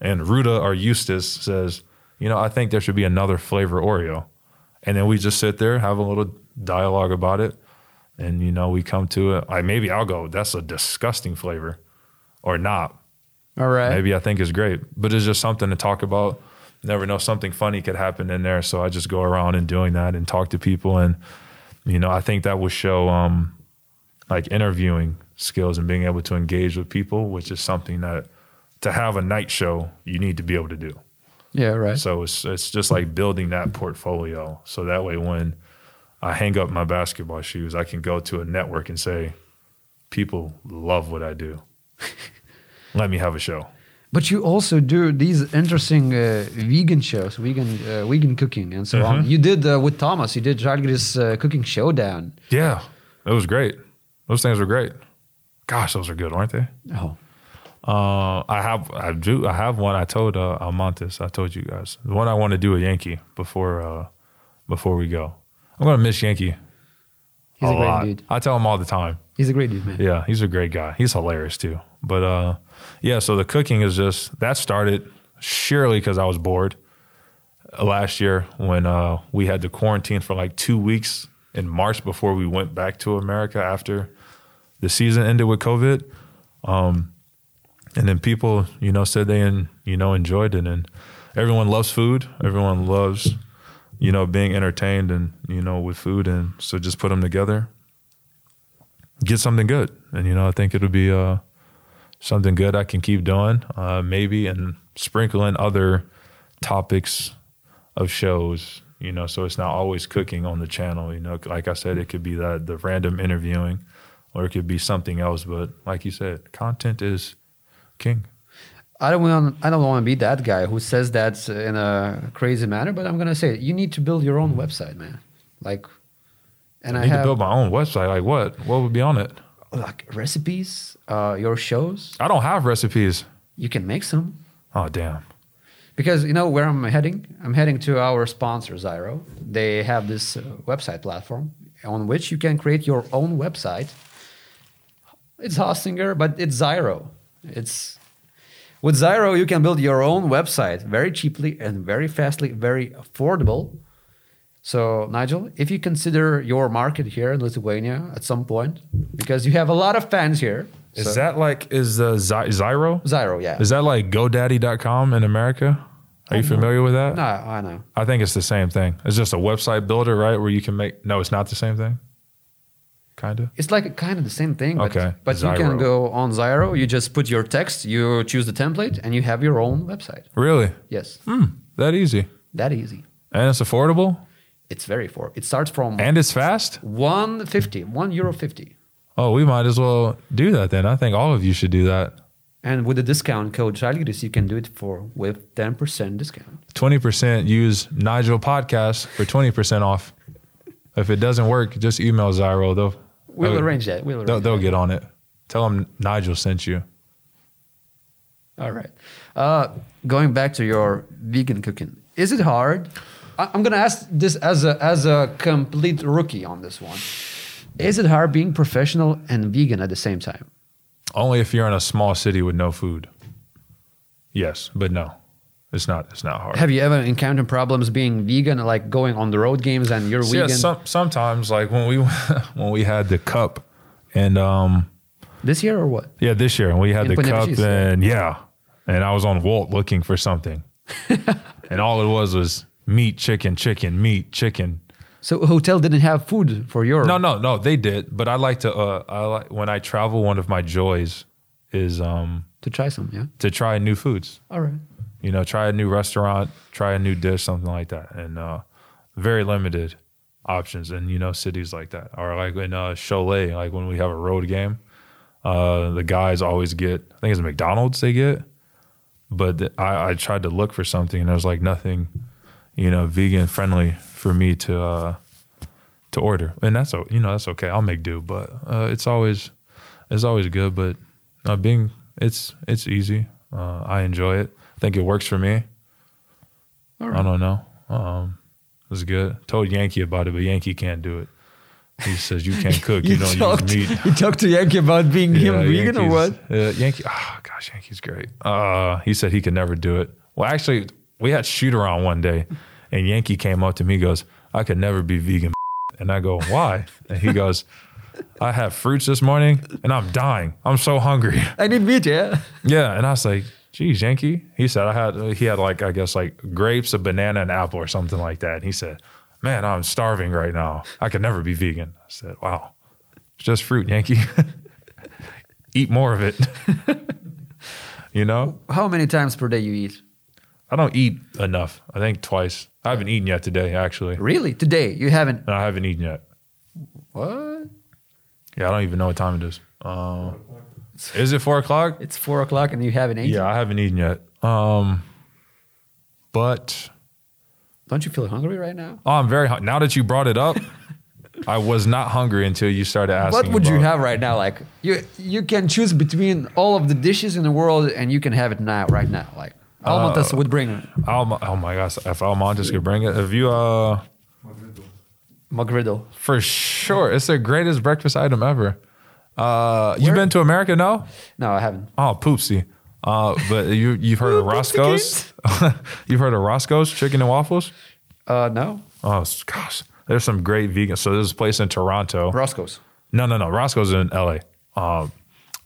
and Ruta or Eustace says, "You know, I think there should be another flavor Oreo," and then we just sit there have a little dialogue about it, and you know we come to it. Like maybe I'll go, "That's a disgusting flavor," or not. All right. maybe I think is great, but it's just something to talk about. Never know something funny could happen in there, so I just go around and doing that and talk to people, and you know I think that will show um, like interviewing skills and being able to engage with people, which is something that to have a night show you need to be able to do. Yeah, right. So it's it's just like building that portfolio, so that way when I hang up my basketball shoes, I can go to a network and say, people love what I do. [LAUGHS] Let me have a show. But you also do these interesting uh, vegan shows, vegan uh, vegan cooking and so Mm-hmm. on. You did uh, with Thomas. You did Žalgiris uh, cooking showdown. Yeah, it was great. Those things were great. Gosh, those are good, aren't they? Oh, Uh, I have, I do, I have one. I told uh, Almontes, I told you guys, the one I want to do a Yankee before, uh, before we go. I'm gonna miss Yankee he's a, a great lot. dude. I tell him all the time. He's a great dude, man. Yeah, he's a great guy. He's hilarious too. But uh, yeah, so the cooking is just that started surely because I was bored uh, last year when uh, we had to quarantine for like two weeks in March before we went back to America after the season ended with COVID. Um, and then people, you know, said they and you know enjoyed it, and everyone loves food. Everyone loves, you know, being entertained and you know with food, and so just put them together get something good. And you know, I think it'll be uh, something good I can keep doing, uh, maybe, and sprinkle in other topics of shows. You know, so it's not always cooking on the channel. You know, like I said, it could be that the random interviewing, or it could be something else. But like you said, content is king. I don't want. I don't want to be that guy who says that in a crazy manner. But I'm gonna say it. you need to build your own website, man. Like, and I I, need have to build my own website. Like what? What would be on it? like recipes. Uh, your shows. I don't have recipes. You can make some. Oh damn. Because you know where I'm heading? I'm heading to our sponsor, Zyro. They have this uh, website platform on which you can create your own website. It's Hostinger, but it's Zyro. It's with Zyro you can build your own website very cheaply and very fastly, very affordable. So Nigel, if you consider your market here in Lithuania at some point, because you have a lot of fans here, Is so- that like is uh, Zy- Zyro? Zyro? Yeah. Is that like GoDaddy.com in America? Are you familiar with that? no, I know. I think it's the same thing. It's just a website builder, right? Where you can make. No, it's not the same thing. Kind of. It's like kind of the same thing, but, Okay, but you can go on Zyro. You just put your text, you choose the template, and you have your own website. Really? Yes, hmm. That easy? that easy. And it's affordable? It's very for. It starts from And it's fast? one fifty, one euro fifty, Oh, we might as well do that then. I think all of you should do that. and with the discount code Žalgiris, you can do it for with ten percent discount. 20% use Nigel Podcast for 20% off. If it doesn't work, just email Zyro. They'll We'll Oh, arrange that. We'll arrange They'll, they'll that. get on it. Tell them Nigel sent you. All right. Uh, going back to your vegan cooking, is it hard? I- I'm gonna ask this as a as a complete rookie on this one. Is it hard being professional and vegan at the same time? Only if you're in a small city with no food. Yes, but no, it's not. It's not hard. Have you ever encountered problems being vegan, like going on the road games and you're Yeah, vegan? some, sometimes like when we [LAUGHS] when we had the cup and um this year or what? yeah this year when we had In the cup and yeah and I was on Wolt looking for something [LAUGHS] and all it was was meat chicken chicken meat chicken So hotel didn't have food for your no no no they did but I like to uh I like when I travel one of my joys is um to try some, yeah. to try new foods All right. You know, try a new restaurant, try a new dish, something like that. And uh, very limited options in, you know, cities like that. Or like in uh, Cholet, like when we have a road game, uh, the guys always get, I think it's McDonald's they get. But the, I, I tried to look for something and there was like nothing, you know, vegan friendly for me to uh, to order. And that's, you know, that's okay. I'll make do. But uh, it's always, it's always good. But uh, being, it's, it's easy. Uh, I enjoy it. Think it works for me. I don't know. Um, it was good. Told Yankee about it, but Yankee can't do it. He says you can't [LAUGHS] cook. You, don't talked, use meat. [LAUGHS] you talked to Yankee about being him Yeah, vegan or what? Uh, Yankee. Oh gosh, Yankee's great. Uh, he said he could never do it. Well, actually, we had shoot around one day, and Yankee came up to me. Goes, "I could never be vegan." [LAUGHS] And I go, "Why?" And he goes, "I had fruits this morning, and I'm dying. I'm so hungry." I need meat, yeah. Yeah, and I was like, "Geez, Yankee." He said I had he had like I guess like grapes, a banana, an apple, or something like that. And he said, "Man, I'm starving right now. I could never be vegan." I said, "Wow, it's just fruit, Yankee. [LAUGHS] Eat more of it." [LAUGHS] you know, How many times per day you eat? I don't eat enough. I think twice. I haven't eaten yet today, actually. Really? Today you haven't? No, I haven't eaten yet. What? Yeah, I don't even know what time it is. Uh, is it four o'clock? It's four o'clock and you haven't eaten. Yeah, I haven't eaten yet. Um, but Don't you feel hungry right now? Oh, I'm very hungry. Now that you brought it up, [LAUGHS] I was not hungry until you started asking. What would you about- have right now? Like you, you can choose between all of the dishes in the world, and you can have it now, right now. Like Almontes would bring Alma, oh my gosh, if Almontes could bring it, if you, uh, McGriddle. for sure, it's the greatest breakfast item ever. Uh, you've been to America, no? No, I haven't. Oh, poopsie. Uh, but you you've heard of [LAUGHS] Roscoe's? [LAUGHS] you've heard of Roscoe's chicken and waffles? Uh, no, Oh gosh, there's some great vegan. So there's a place in Toronto. Roscoe's. No, no, no. Roscoe's in L.A. Um,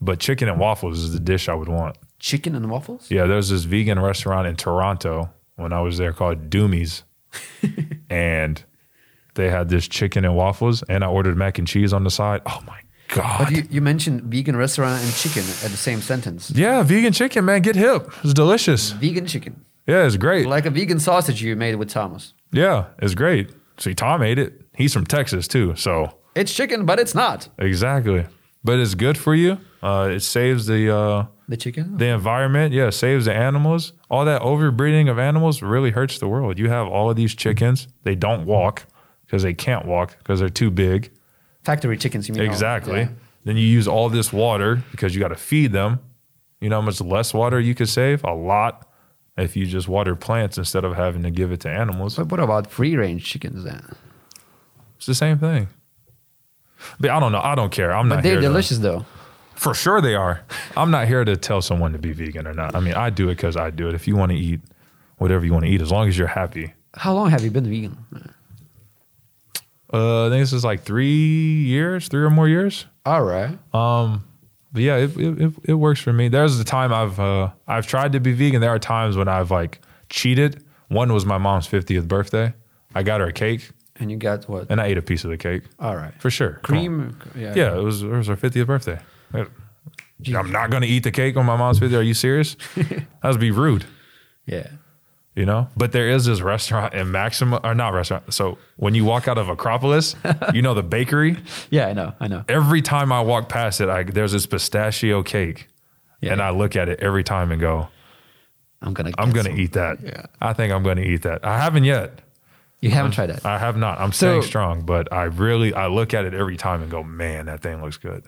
but chicken and waffles is the dish I would want. Chicken and waffles. Yeah, there's this vegan restaurant in Toronto when I was there called Doomie's, [LAUGHS] and they had this chicken and waffles, and I ordered mac and cheese on the side. Oh my god! But you, you mentioned vegan restaurant and chicken at the same sentence. yeah, vegan chicken, man, get hip. It's delicious. Vegan chicken, Yeah, it's great. like a vegan sausage you made with Thomas. Yeah, it's great. See, Tom ate it. He's from Texas too, so It's chicken, but it's not exactly. But it's good for you. Uh, it saves the uh, the chicken. the environment. Yeah, saves the animals. All that overbreeding of animals really hurts the world. You have all of these chickens. They don't walk because they can't walk because they're too big. Factory chickens, you mean? Oh, exactly. Yeah. Then you use all this water because you got to feed them. You know how much less water you could save? A lot if you just water plants instead of having to give it to animals. But what about free range chickens then? It's the same thing. But I don't know. I don't care. I'm But not they're delicious though. For sure they are. I'm not here to tell someone to be vegan or not. I mean, I do it because I do it. If you want to eat whatever you want to eat, as long as you're happy. How long have you been vegan? Uh, I think this is like three years, three or more years. All right. Um, But yeah, it, it, it, works for me. There's the time I've uh, I've tried to be vegan. There are times when I've like cheated. One was my mom's 50th birthday. I got her a cake And you got what? and I ate a piece of the cake All right. for sure. Cream. Yeah. Yeah, it was it was her 50th birthday. I'm not gonna eat the cake on my mom's 50th. Are you serious? [LAUGHS] that would be rude. Yeah. You know but there is this restaurant in maxima or not restaurant so when you walk out of acropolis [LAUGHS] you know the bakery Yeah, I know. I know. every time i walk past it I, there's this pistachio cake Yeah. and i look at it every time and go I'm gonna. i'm gonna some. eat that Yeah. i think i'm gonna eat that i haven't yet You haven't tried that. I have not. I'm So- staying strong, but I really I look at it every time and go, man, that thing looks good.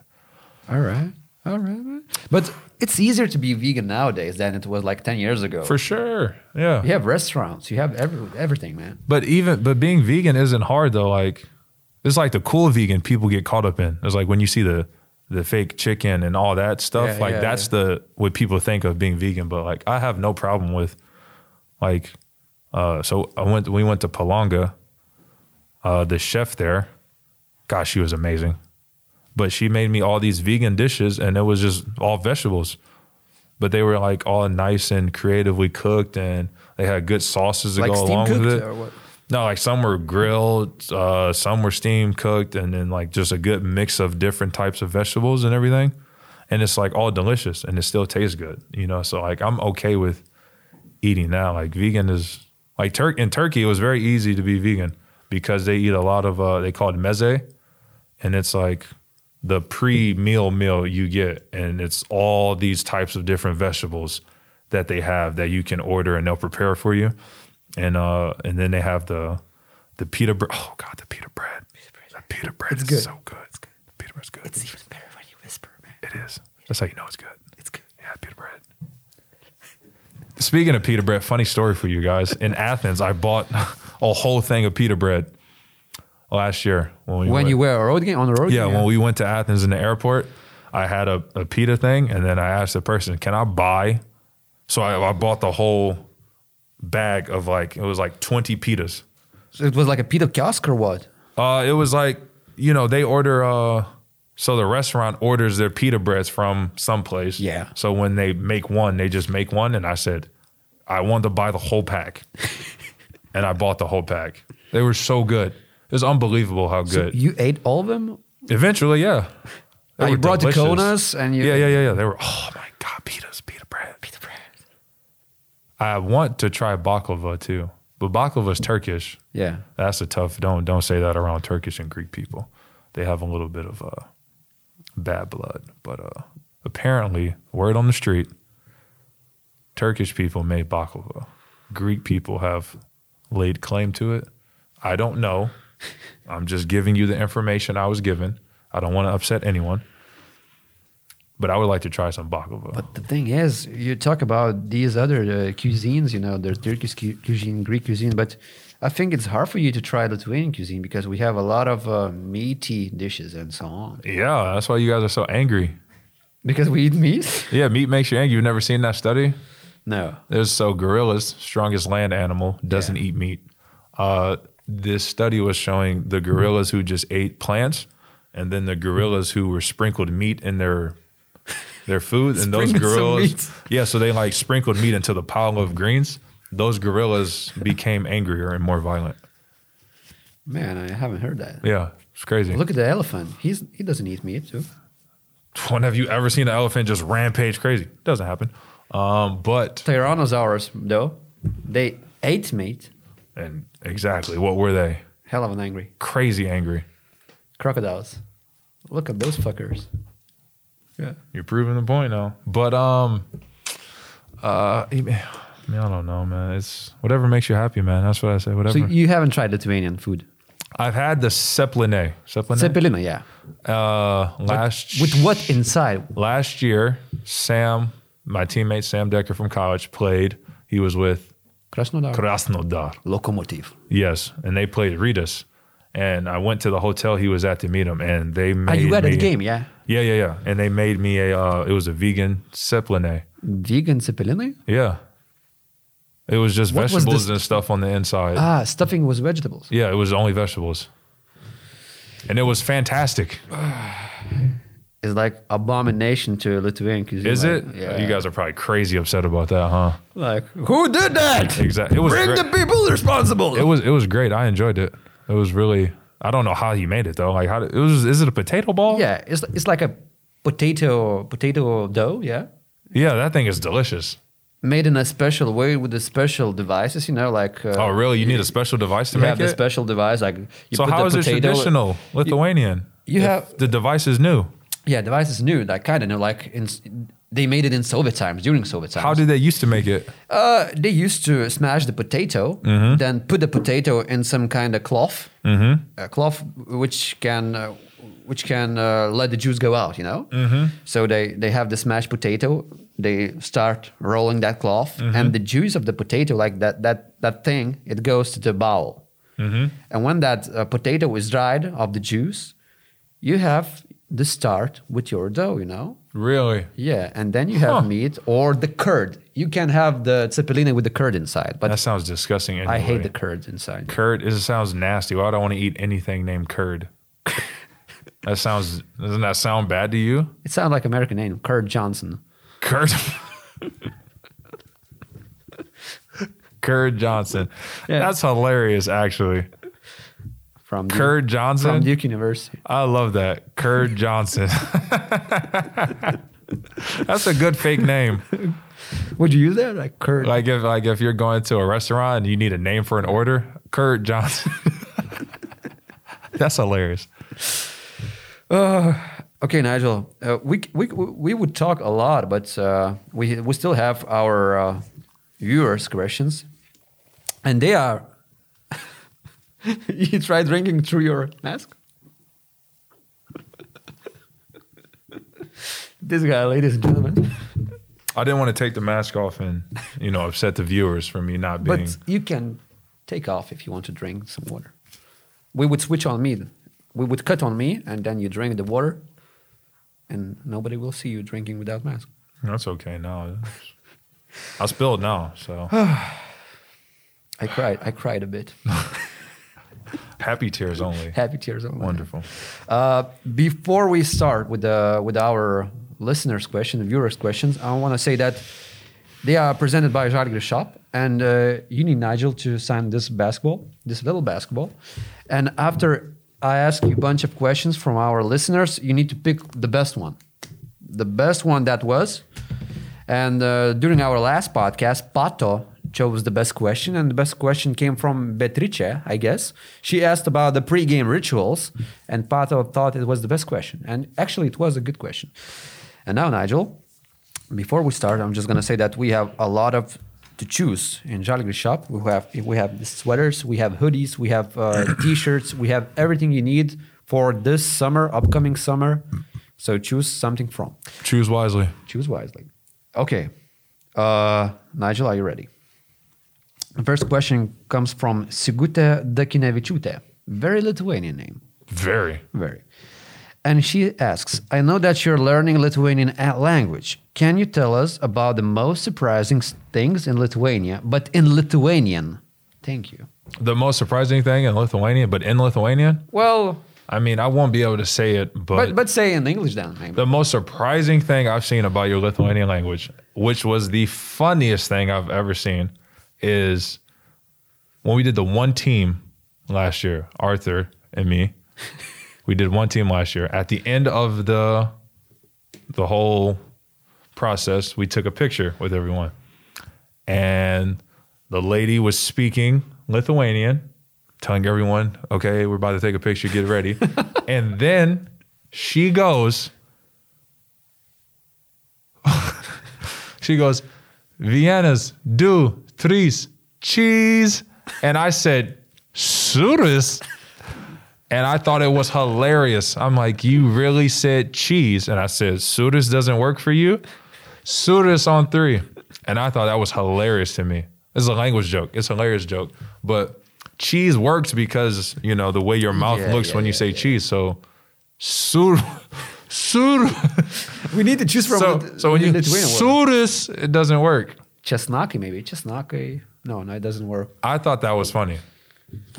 All right. All right. But it's easier to be vegan nowadays than it was like 10 years ago. For sure. Yeah. you have restaurants, you have every, everything, man. But even but being vegan isn't hard though. Like it's like the cool vegan people get caught up in. It's like when you see the the fake chicken and all that stuff. Yeah, like yeah, that's the what people think of being vegan. But like I have no problem with like uh so I went we went to Palanga. Uh the chef there, gosh, she was amazing. But she made me all these vegan dishes and it was just all vegetables. But they were like all nice and creatively cooked and they had good sauces to Like go along with it. or what? No, like some were grilled, uh, some were steam cooked, and then like just a good mix of different types of vegetables and everything. And it's like all delicious and it still tastes good, you know? So like I'm okay with eating that. Like vegan is like Turk in Turkey, it was very easy to be vegan because they eat a lot of uh they call it meze. And it's like the pre-meal meal you get, and it's all these types of different vegetables that they have that you can order and they'll prepare for you and uh and then they have the the pita bread. Oh god, the pita bread. The pita bread is good. so good. The pita bread's good. It's even better when you whisper, man. it is. That's how you know it's good. It's good. Yeah, pita bread. Speaking of pita bread, funny story for you guys. In Athens, I bought [LAUGHS] a whole thing of pita bread last year when we When went. you were a road game on the road Yeah, game? when we went to Athens in the airport, I had a, a pita thing, and then I asked the person, "Can I buy?" So I, I bought the whole bag of like it was like twenty pitas. So it was like a pita kiosk or what? Uh, it was like you know they order. Uh, so the restaurant orders their pita breads from someplace. Yeah. So when they make one, they just make one, and I said, I want to buy the whole pack, [LAUGHS] and I bought the whole pack. They were so good. It was unbelievable how So good. you ate all of them? Eventually, yeah. They Oh, you brought the delicious. Konas and you- yeah, yeah, yeah, yeah. They were. Oh my god, pitas, pita bread, pita bread. I want to try baklava too, but baklava is Turkish. Yeah. That's a tough. Don't don't say that around Turkish and Greek people. They have a little bit of uh, bad blood. But uh, apparently, word on the street, Turkish people made baklava. Greek people have laid claim to it. I don't know. I'm just giving you the information I was given. I don't want to upset anyone. But I would like to try some baklava. But the thing is, you talk about these other uh, cuisines, you know, there's Turkish cu- cuisine, Greek cuisine, but I think it's hard for you to try Lithuanian cuisine because we have a lot of uh, meaty dishes and so on. yeah, that's why you guys are so angry. Because we eat meat? Yeah, meat makes you angry. You've never seen that study? No. There's so gorillas, strongest land animal, doesn't Yeah. eat meat. Uh, this study was showing the gorillas who just ate plants, and then the gorillas who were sprinkled meat in their their food, and those gorillas, yeah, so they like sprinkled meat into the pile of greens. Those gorillas became angrier and more violent. Man, I haven't heard that. Yeah, it's crazy. Look at the elephant. He's he doesn't eat meat too. when have you ever seen an elephant just rampage crazy? Doesn't happen. Um, but Tyrannosaurus, though, they ate meat. And exactly what were they? Hell of an angry. Crazy angry. Crocodiles. Look at those fuckers. Yeah, you're proving the point now. But um, uh, I mean, I don't know, man. It's whatever makes you happy, man. That's what I say. Whatever. So you haven't tried Lithuanian food? I've had the sepline. Sepline. Cepelina, yeah. uh, last With what inside? last year, Sam, my teammate Sam Dekker from college, played. He was with Krasnodar. Krasnodar. Lokomotiv. Yes, and they played Rytas. And I went to the hotel he was at to meet him, and they made Ah, you got me, the game, yeah? Yeah, yeah, yeah. And they made me a. Uh, it was a vegan sepline. Vegan cepelina? Yeah. It was just What vegetables this- and stuff on the inside. Ah, stuffing was vegetables. yeah, it was only vegetables. And it was fantastic. [SIGHS] [SIGHS] It's like abomination to a Lithuanian cuisine. Is like, it? Yeah. You guys are probably crazy upset about that, huh? like, who did that? Exactly. It was Bring great. the people responsible. It was it was great. I enjoyed it. It was really I don't know how he made it though. Like how did, it was is it a potato ball? yeah, it's it's like a potato potato dough, yeah, Yeah, that thing is delicious. made in a special way with the special devices, you know, like. Uh, Oh, really? You need a special device to You make have the it? special device, like you so put how the is it traditional Lithuanian? you if have- the device is new. Yeah, device is new. Like kind of new. Like in they made it in Soviet times, during Soviet times. How did they used to make it? Uh, they used to smash the potato, then put the potato in some kind of cloth, a cloth which can uh, which can uh, let the juice go out. You know. So they they have the smashed potato. They start rolling that cloth, and the juice of the potato, like that that that thing, it goes to the bowl. And when that uh, potato is dried of the juice, you have the start with your dough. You know. Really? Yeah, and then you have Huh. meat or the curd. You can have the cepelina with the curd inside, but That sounds disgusting. Anyway. I hate the curd inside. curd. is It sounds nasty. Why would I want to eat anything named curd? [LAUGHS] that sounds. Doesn't that sound bad to you? It sounds like American name, Curd Johnson. Curd. [LAUGHS] Curd Johnson. Yeah. That's hilarious, actually. From Curd Johnson. from Duke University. I love that. Curd Johnson. [LAUGHS] That's a good fake name. Would you use that? Like Kurt? Like if like if you're going to a restaurant and you need a name for an order, Kurt Johnson. [LAUGHS] That's hilarious. okay, Nigel. Uh, we, we we would talk a lot, but uh, we we still have our uh, viewers' questions, and they are. [LAUGHS] you try drinking through your mask. this guy, ladies and gentlemen. I didn't want to take the mask off and you know upset the viewers for me not being. But you can take off if you want to drink some water. We would switch on me. We would cut on me, and then you drink the water, and nobody will see you drinking without mask. That's okay now. I spilled now, so [SIGHS] I cried. I cried a bit. [LAUGHS] [LAUGHS] happy tears only. Happy tears. only. Wonderful. Uh, before we start with the with our listeners' questions, viewers' questions, I want to say that they are presented by Žalgiris Shop, and uh, you need Nigel to sign this basketball, this little basketball. And after I ask you a bunch of questions from our listeners, you need to pick the best one, the best one that was. And uh, during our last podcast, Pato chose the best question, and the best question came from Beatrice, I guess. She asked about the pre-game rituals, and Pato thought it was the best question. And actually, it was a good question. And now, Nigel, before we start, I'm just gonna say that we have a lot of to choose in Žalgiris shop. We have we have sweaters, we have hoodies, we have uh, [COUGHS] t-shirts, we have everything you need for this summer, upcoming summer. So choose something from. Choose wisely. Choose wisely. Okay. Uh, Nigel, are you ready? The first question comes from Sigute Dakinevičiūtė. Very Lithuanian name. Very. Very. And she asks, I know that you're learning Lithuanian language. Can you tell us about the most surprising things in Lithuania, but in Lithuanian? Thank you. The most surprising thing in Lithuanian, but in Lithuanian, Well, I mean, I won't be able to say it, but, but, but say in English then, maybe. the most surprising thing I've seen about your Lithuanian language, which was the funniest thing I've ever seen, is when we did the one team last year, Arthur and me. we did one team last year. At the end of the the whole process, we took a picture with everyone. And the lady was speaking Lithuanian, telling everyone, okay, we're about to take a picture, get ready. [LAUGHS] and then she goes, [LAUGHS] she goes, Vienas, du, trys, cheese. And I said, Surus. And I thought it was hilarious. I'm like, you really said cheese. And I said, Surus doesn't work for you? Surus on three. And I thought that was hilarious to me. It's a language joke. It's a hilarious joke. But cheese works because, you know, the way your mouth Yeah, looks yeah, when you yeah, say cheese. So, sur, [LAUGHS] sur. we need to choose from So, so when you Lithuanian word. it doesn't work. Chesnaki, maybe. Chesnaki. No, no, it doesn't work. I thought that was funny.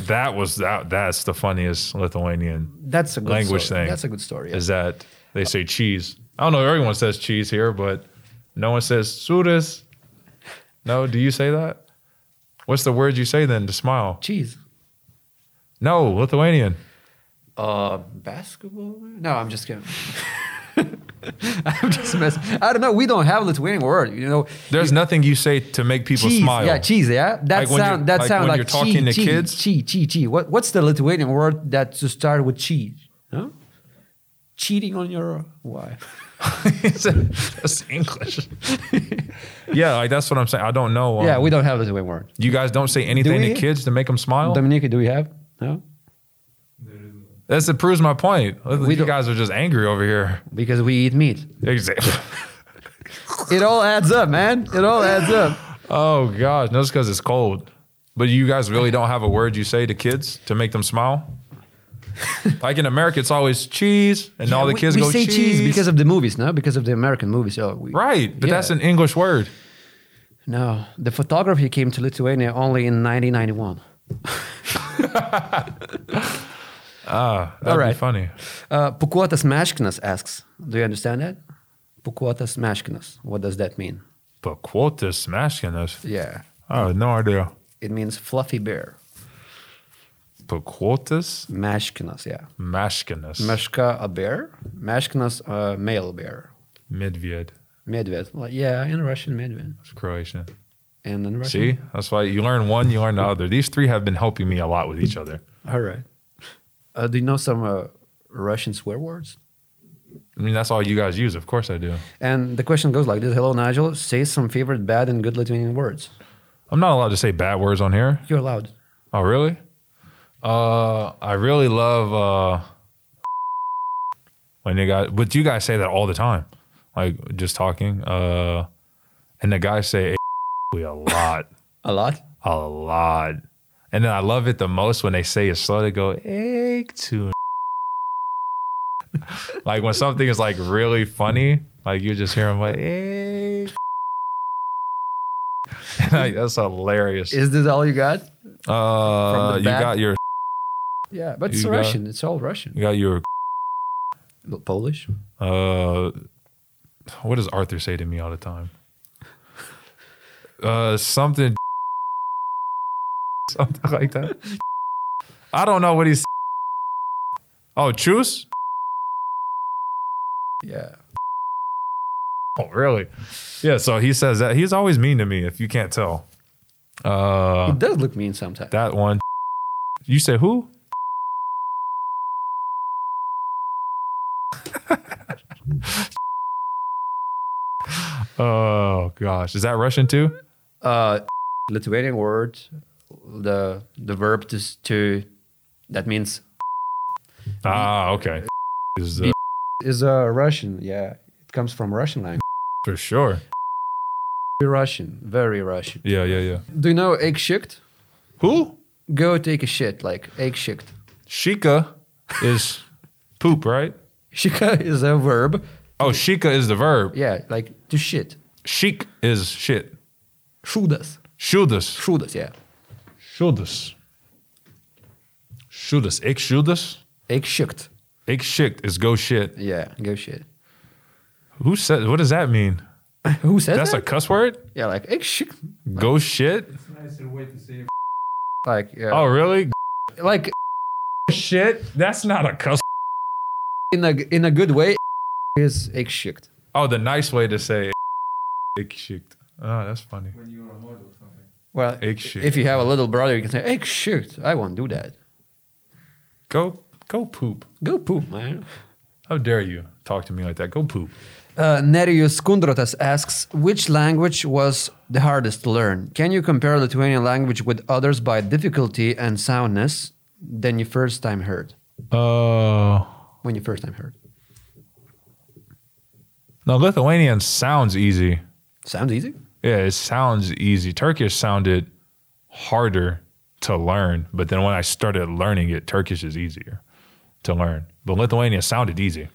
That was that. That's the funniest Lithuanian That's a good language story. thing. That's a good story. yeah. Is that they say cheese? I don't know. Everyone says cheese here, but no one says surus. No, do you say that? What's the word you say then to smile? Cheese. No, Lithuanian. Uh, basketball? No, I'm just kidding. [LAUGHS] [LAUGHS] I'm just messing. I don't know. We don't have a Lithuanian word. You know, There's nothing you say to make people cheese. smile. Yeah, cheese. Yeah, that Like sound. That like sound like you're talking cheese, to kids? Cheese, cheese, cheese. What, what's the Lithuanian word that to start with cheese? Huh? cheating on your wife. [LAUGHS] that's English. yeah, like that's what I'm saying. I don't know. um, yeah, we don't have Lithuanian word. You guys don't say anything we? to kids to make them smile. Dominica, do we have? No, That's it proves my point. you guys are just angry over here. because we eat meat. Exactly. [LAUGHS] It all adds up, man. It all adds up. oh gosh, no, it's because it's cold. But you guys really don't have a word you say to kids to make them smile. [LAUGHS] like in America, it's always cheese, and all the kids we go say cheese. because of the movies, no? Because of the American movies. Oh, we, right, but Yeah. that's an English word. No, the photography came to Lithuania only in 1991. [LAUGHS] Ah, that'd All be funny. Uh, Pukuotas Meškinas asks, do you understand that? Pukuotas Meškinas. What does that mean? But quotas masculinus. Yeah, Oh, no idea. it means fluffy bear. But quotas Meškinas, yeah. masculinus. Meška, a bear. Meškinas, a male bear. Medved. Medved. Well, yeah, in Russian, medved. It's Croatian. And in Russian. See, that's why you learn one, you learn the other. These three have been helping me a lot with each other. All right. Uh, do you know some uh, Russian swear words? I mean, that's all you guys use. Of course, I do. And the question goes like this Hello, Nigel. Say some favorite bad and good Lithuanian words. I'm not allowed to say bad words on here. You're allowed. Oh, really? Uh, I really love uh when you guys, but you guys say that all the time, like just talking. Uh, and the guys say [LAUGHS] a lot, A lot? a lot, and then I love it the most when they say it slow. to go egg to. [LAUGHS] like when something is like really funny, like you just hear them like egg. [LAUGHS] like, that's hilarious. Is this all you got? Uh, you got your Yeah, but it's You got- Russian. It's all Russian. you got your Polish? uh what does Arthur say to me all the time? Uh something [LAUGHS] something like that. I don't know what he's [LAUGHS] Oh, truce? Yeah. Oh, really? Yeah, so he says that he's always mean to me if you can't tell. Uh It does look mean sometimes. that one. You say who? [LAUGHS] oh gosh, is that Russian too? Uh, Lithuanian word, the the verb to, to that means Ah, okay. Is uh, is uh, Russian. Yeah, it comes from Russian language. for sure. Very Russian, very Russian. Yeah, yeah, yeah. Do you know egg shikt? Who? Go take a shit, like egg shikt. Shika is poop, right? Shika is a verb. Oh, shika is the verb. Yeah, like to shit. Shik is shit. Shudas Shudas Shudas yeah. Šūdas. Šūdas. Ik šūdas. Egg shikt. Ik shikt is go shit. Yeah, go shit. Who said? What does that mean? [LAUGHS] Who says That's a cuss word. yeah, like egg shikt. Go shit. It's a nicer way to say Like, yeah. Oh, really? like Shit. That's not a cuss. in a in a good way is egg shikt. Oh, the nice way to say ik shikt. Oh, that's funny. Well, shikt. if you have a little brother, you can say egg shikt. I won't do that. Go, go poop. Go poop, man. How dare you talk to me like that? Go poop. Uh, Nerijus Kundrotas asks, which language was the hardest to learn? Can you compare Lithuanian language with others by difficulty and soundness than you first time heard? Uh, When you first time heard? no, Lithuanian sounds easy. Sounds easy. Yeah, it sounds easy. Turkish sounded harder to learn, but then when I started learning it, Turkish is easier to learn. But Lithuania sounded easy.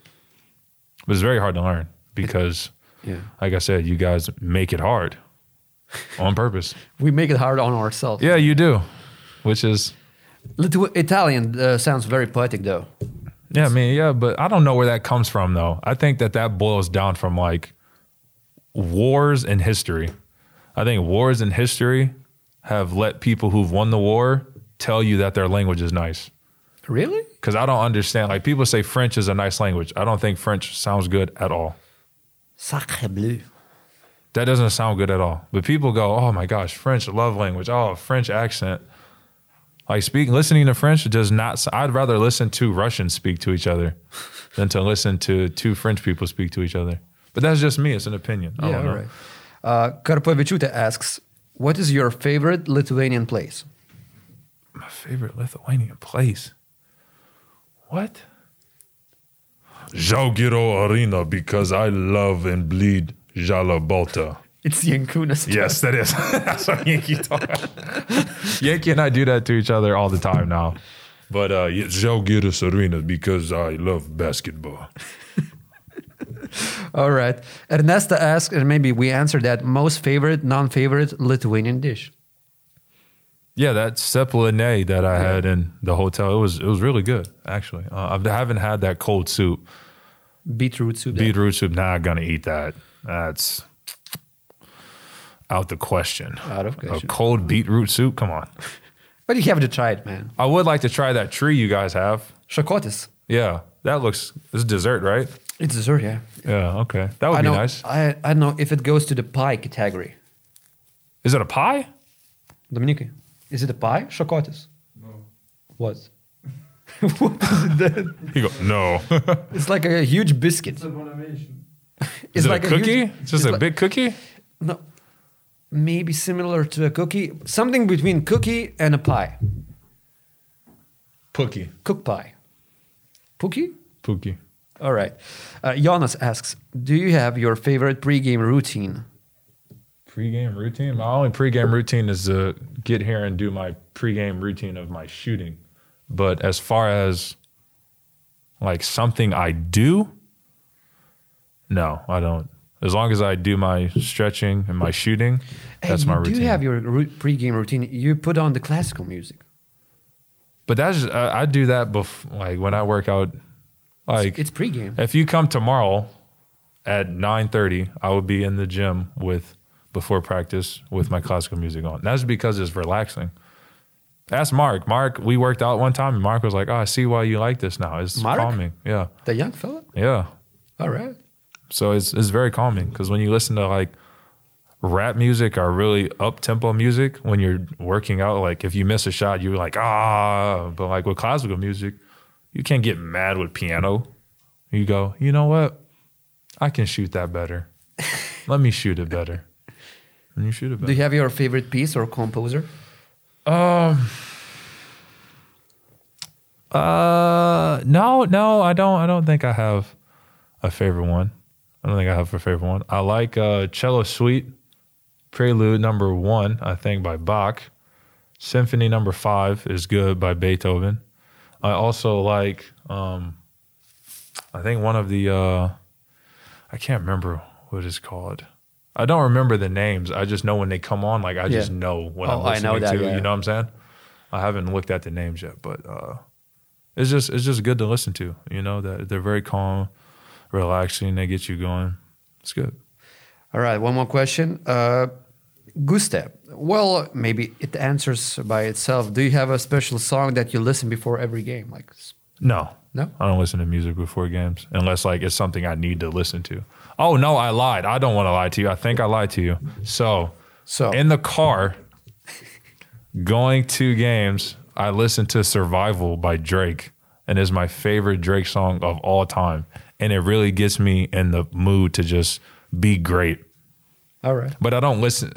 But it's very hard to learn because, Yeah. like I said, you guys make it hard on [LAUGHS] purpose. We make it hard on ourselves. Yeah, you do, which is, Lithu- Italian uh, sounds very poetic, though. yeah, I mean, yeah, but I don't know where that comes from though. I think that that boils down from like wars in history. I think wars in history have let people who've won the war tell you that their language is nice. Really? Because I don't understand. Like people say French is a nice language. I don't think French sounds good at all. Sacre bleu. That doesn't sound good at all. But people go, oh my gosh, French love language. Oh, French accent. Like speaking, listening to French does not. I'd rather listen to Russians speak to each other than to listen to two French people speak to each other. But that's just me. It's an opinion. I Yeah, don't know. right. Uh, Karpavičiūtė asks, what is your favorite Lithuanian place? My favorite Lithuanian place. What? Žalgirio Arena because I love and bleed žalia balta. It's Jankūnas. [LAUGHS] Yes, that is. [LAUGHS] That's what Yankee talk. [LAUGHS] Yankee and I do that to each other all the time now. But uh, yeah, Arena because I love basketball. All right. Ernesta asks, and maybe we answered that, most favorite, non-favorite Lithuanian dish. Yeah, that cepelene that I had in the hotel, it was it was really good actually. Uh, I haven't had that cold soup, Beetroot soup. beetroot soup. Not gonna eat that. That's out the question. Out of question. A cold beetroot soup? Come on. [LAUGHS] But you have to try it, man. I would like to try that tree you guys have. Shakotis. Yeah, that looks. It's dessert, right? It's dessert, yeah. Yeah. Okay, that would I be know, nice. I, I don't know if it goes to the pie category. Is it a pie? Dominique, is it a pie? Shakotis. No. What? [LAUGHS] what is it then? You go no. [LAUGHS] It's like a huge biscuit. Is It's it like a cookie? huge- it's just it's a like- big cookie. No, maybe similar to a cookie. Something between cookie and a pie. Pookie. Cook pie. Pookie? Pookie. All right. Uh, Jonas asks, do you have your favorite pregame routine? Pre-game routine. My only pre-game routine is to get here and do my pre-game routine of my shooting. But as far as like something I do, no, I don't. As long as I do my stretching and my shooting, that's and my routine. do you have your ru- pregame routine. You put on the classical music. but that's I, I do that before, like when I work out. Like It's pregame. If you come tomorrow at 9:30, I would be in the gym with before practice with my classical music on. That's because it's relaxing. Ask Mark. Mark, we worked out one time and Mark was like, "Oh, I see why you like this now. It's Mark? calming." Yeah. The young fella? Yeah. All right. So it's it's very calming cuz when you listen to like rap music or really up tempo music when you're working out like if you miss a shot you're like ah but like with classical music you can't get mad with piano. You go you know what? I can shoot that better. Let me shoot it better. And you shoot it better. Do you have your favorite piece or composer? Um. uh no no i don't i don't think i have a favorite one. I don't think i have a favorite one. I like uh cello suite prelude number one i think by bach. Symphony number five is good by beethoven i also like um i think one of the uh i can't remember what it's called i don't remember the names i just know when they come on like i just Yeah. know what Oh, i'm I listening know that, to yeah. you know what i'm saying i haven't looked at the names yet but uh it's just it's just good to listen to. You know that they're very calm, relaxing. They get you going. It's good. All right, one more question. Uh, Guste, well, maybe it answers by itself. Do you have a special song that you listen before every game? Like, No, No? I don't listen to music before games unless like it's something I need to listen to. Oh no, I lied. I don't want to lie to you. I think I lied to you. So, So- in the car, going to games, I listen to "Survival" by Drake, and it's my favorite Drake song of all time. And it really gets me in the mood to just be great. all right. But I don't listen.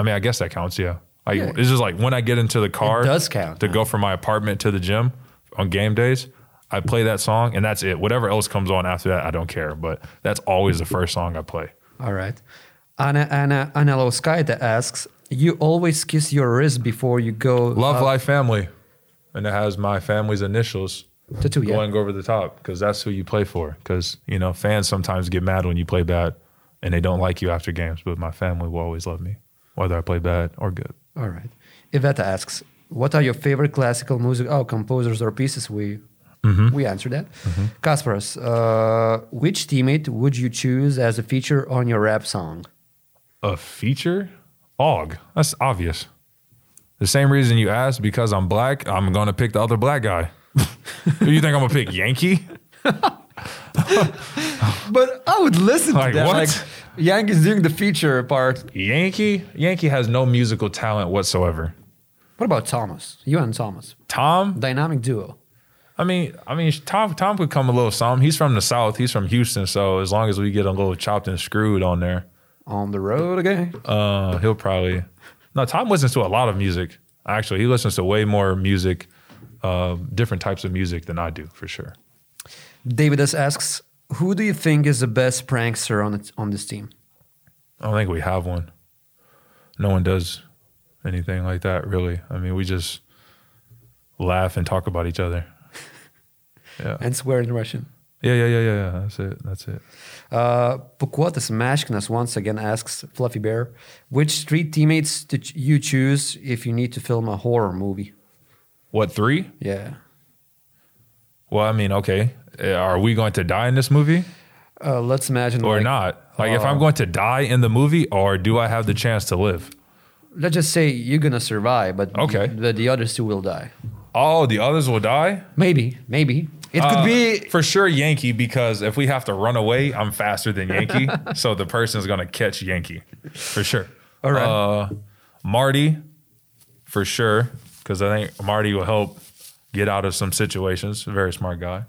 I mean, I guess that counts. Yeah. Like Yeah. it's just like when I get into the car, does count, to huh? go from my apartment to the gym on game days. I play that song and that's it. Whatever else comes on after that, I don't care. But that's always the first song I play. All right. Anna Anna Analoskaita asks, you always kiss your wrist before you go. Love out- Life Family, and it has my family's initials Tattoo, yeah. going over the top because that's who you play for. Because you know fans sometimes get mad when you play bad and they don't like you after games, but my family will always love me whether I play bad or good. All right. Iveta asks, what are your favorite classical music? Oh, composers or pieces? We Mm-hmm. we answered that. Kasparas, uh, which teammate would you choose as a feature on your rap song? A feature? Og. That's obvious. The same reason you asked, because I'm black, I'm gonna pick the other black guy. [LAUGHS] Do you think I'm gonna pick Yankee? [LAUGHS] But I would listen Like, to that. what? Like Yank is doing the feature part. Yankee? Yankee has no musical talent whatsoever. What about Thomas? You and Thomas, Tom, dynamic duo. I mean, I mean, Tom Tom could come a little some. He's from the south. He's from Houston, so as long as we get a little chopped and screwed on there, On the road again. uh, he'll probably. No, Tom listens to a lot of music. Actually, he listens to way more music, uh, different types of music than I do for sure. David Davidus asks, who do you think is the best prankster on it, on this team? I don't think we have one. No one does anything like that, really. I mean, we just laugh and talk about each other. [LAUGHS] Yeah, And swear in Russian. yeah, yeah, yeah, yeah. yeah. That's it. That's it. Uh, Mashkinas once again asks Fluffy Bear, which street teammates did you choose if you need to film a horror movie? What three? Yeah. Well, I mean, okay. Uh, Are we going to die in this movie Uh, let's imagine. or like- not? Like, if uh, I'm going to die in the movie, or do I have the chance to live? Let's just say you're gonna survive, but Okay. the, the others two will die. Oh, the others will die. Maybe, maybe it could Uh, be. for sure Yankee because if we have to run away, I'm faster than Yankee, [LAUGHS] so the person's gonna catch Yankee for sure. All right. Uh, Marty, for sure, because I think Marty will help get out of some situations. Very smart guy.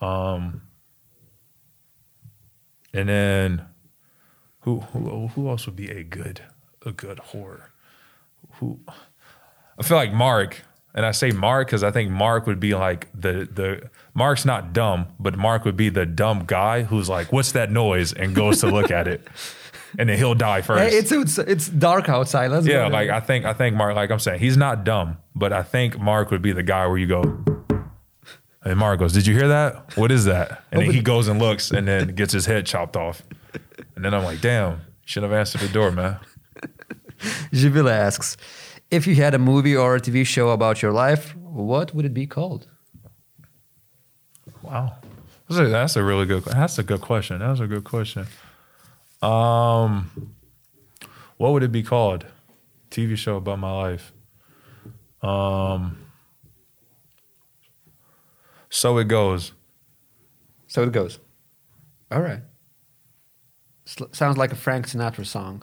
Um, and then who who who else would be a good a good horror? Who I feel like Mark, and I say Mark because I think Mark would be like the the Mark's not dumb, but Mark would be the dumb guy who's like, "What's that noise?" and goes to look at it, [LAUGHS] and then he'll die first. Hey, it's, it's it's dark outside. Let's yeah, like I think I think Mark, like I'm saying, he's not dumb, but I think Mark would be the guy where you go. And Mark goes, "Did you hear that? What is that?" And then he goes and looks, and then gets his head chopped off. And then I'm like, "Damn, should have answered the door, man." Jivila asks, if you had a movie or a TV show about your life, what would it be called? Wow, that's a, that's a really good. That's a good question. That's a good question. Um, what would it be called? TV show about my life. Um, so it goes. So it goes. All right. Sl- sounds like a Frank Sinatra song.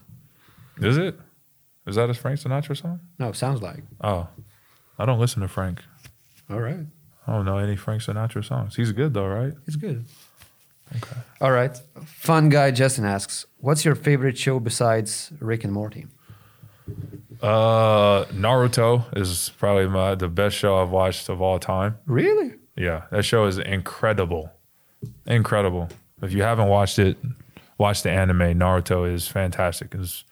Is it? Is that a Frank Sinatra song? No, sounds like. Oh, I don't listen to Frank. All right. I don't know any Frank Sinatra songs. He's good though, right? It's good. Okay. All right. Fun guy Justin asks, what's your favorite show besides Rick and Morty? Uh, Naruto is probably my the best show I've watched of all time. Really? Yeah, that show is incredible, incredible. If you haven't watched it, watch the anime. Naruto is fantastic. It's,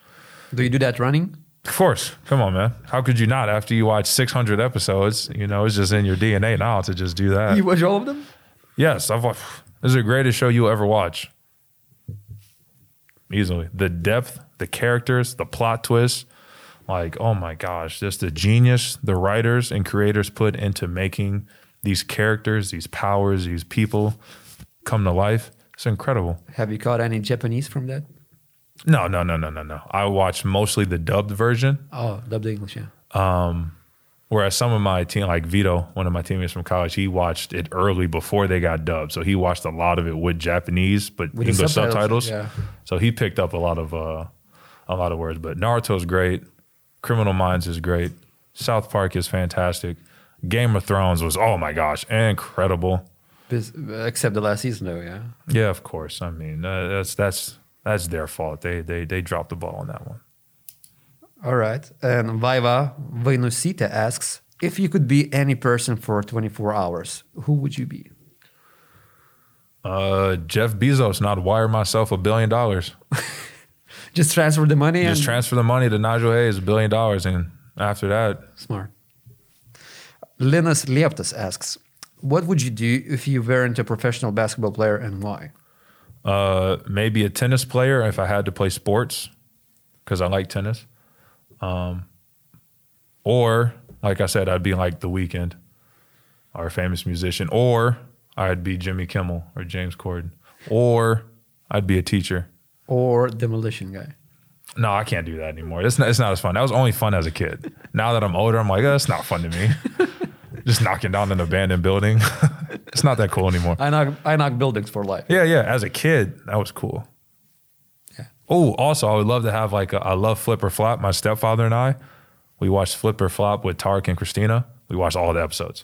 Do you do that running? of course, come on, man. How could you not? After you watch 600 episodes, you know it's just in your DNA now to just do that. You watch all of them? Yes, I've watched. This is the greatest show you'll ever watch. Easily. The depth, the characters, the plot twists. Like, oh my gosh, just the genius the writers and creators put into making these characters, these powers, these people come to life. It's incredible. Have you caught any Japanese from that? No, no, no, no, no, no. I watched mostly the dubbed version. Oh, dubbed English, yeah. Um, Whereas some of my team, like Vitto, one of my teammates from college, he watched it early before they got dubbed. So he watched a lot of it with Japanese, but With English subtitles, subtitles. yeah. So he picked up a lot of uh, a lot of words. But Naruto's great. Criminal Minds is great. South Park is fantastic. Game of Thrones was oh my gosh, incredible. Except the last season, though, yeah. Yeah, of course. I mean, uh, that's that's that's their fault. They they they dropped the ball on that one. All right. And Viva Venusita asks, if you could be any person for 24 hours, who would you be? Uh, Jeff Bezos, not wire myself a billion dollars. [LAUGHS] Just transfer the money Just and transfer the money to Nigel Hayes, a billion dollars, and after that, smart. Linus Lieptas asks, what would you do if you weren't a professional basketball player and why? uh, maybe a tennis player if I had to play sports because I like tennis. Um, or like I said, I'd be like The Weeknd, our famous musician, or I'd be Jimmy Kimmel or James Corden, or I'd be a teacher. Or demolition guy? No, I can't do that anymore. It's not, it's not as fun. That was only fun as a kid. Now that I'm older, I'm like, oh, it's not fun to me. [LAUGHS] Just knocking down an abandoned building. [LAUGHS] it's not that cool anymore. I knock, I knock buildings for life. Yeah, yeah. As a kid, that was cool. Yeah. Oh, also, I would love to have like a, I love flip or flop. My stepfather and I, we watched Flip or Flop with Tarek and Christina. We watched all the episodes.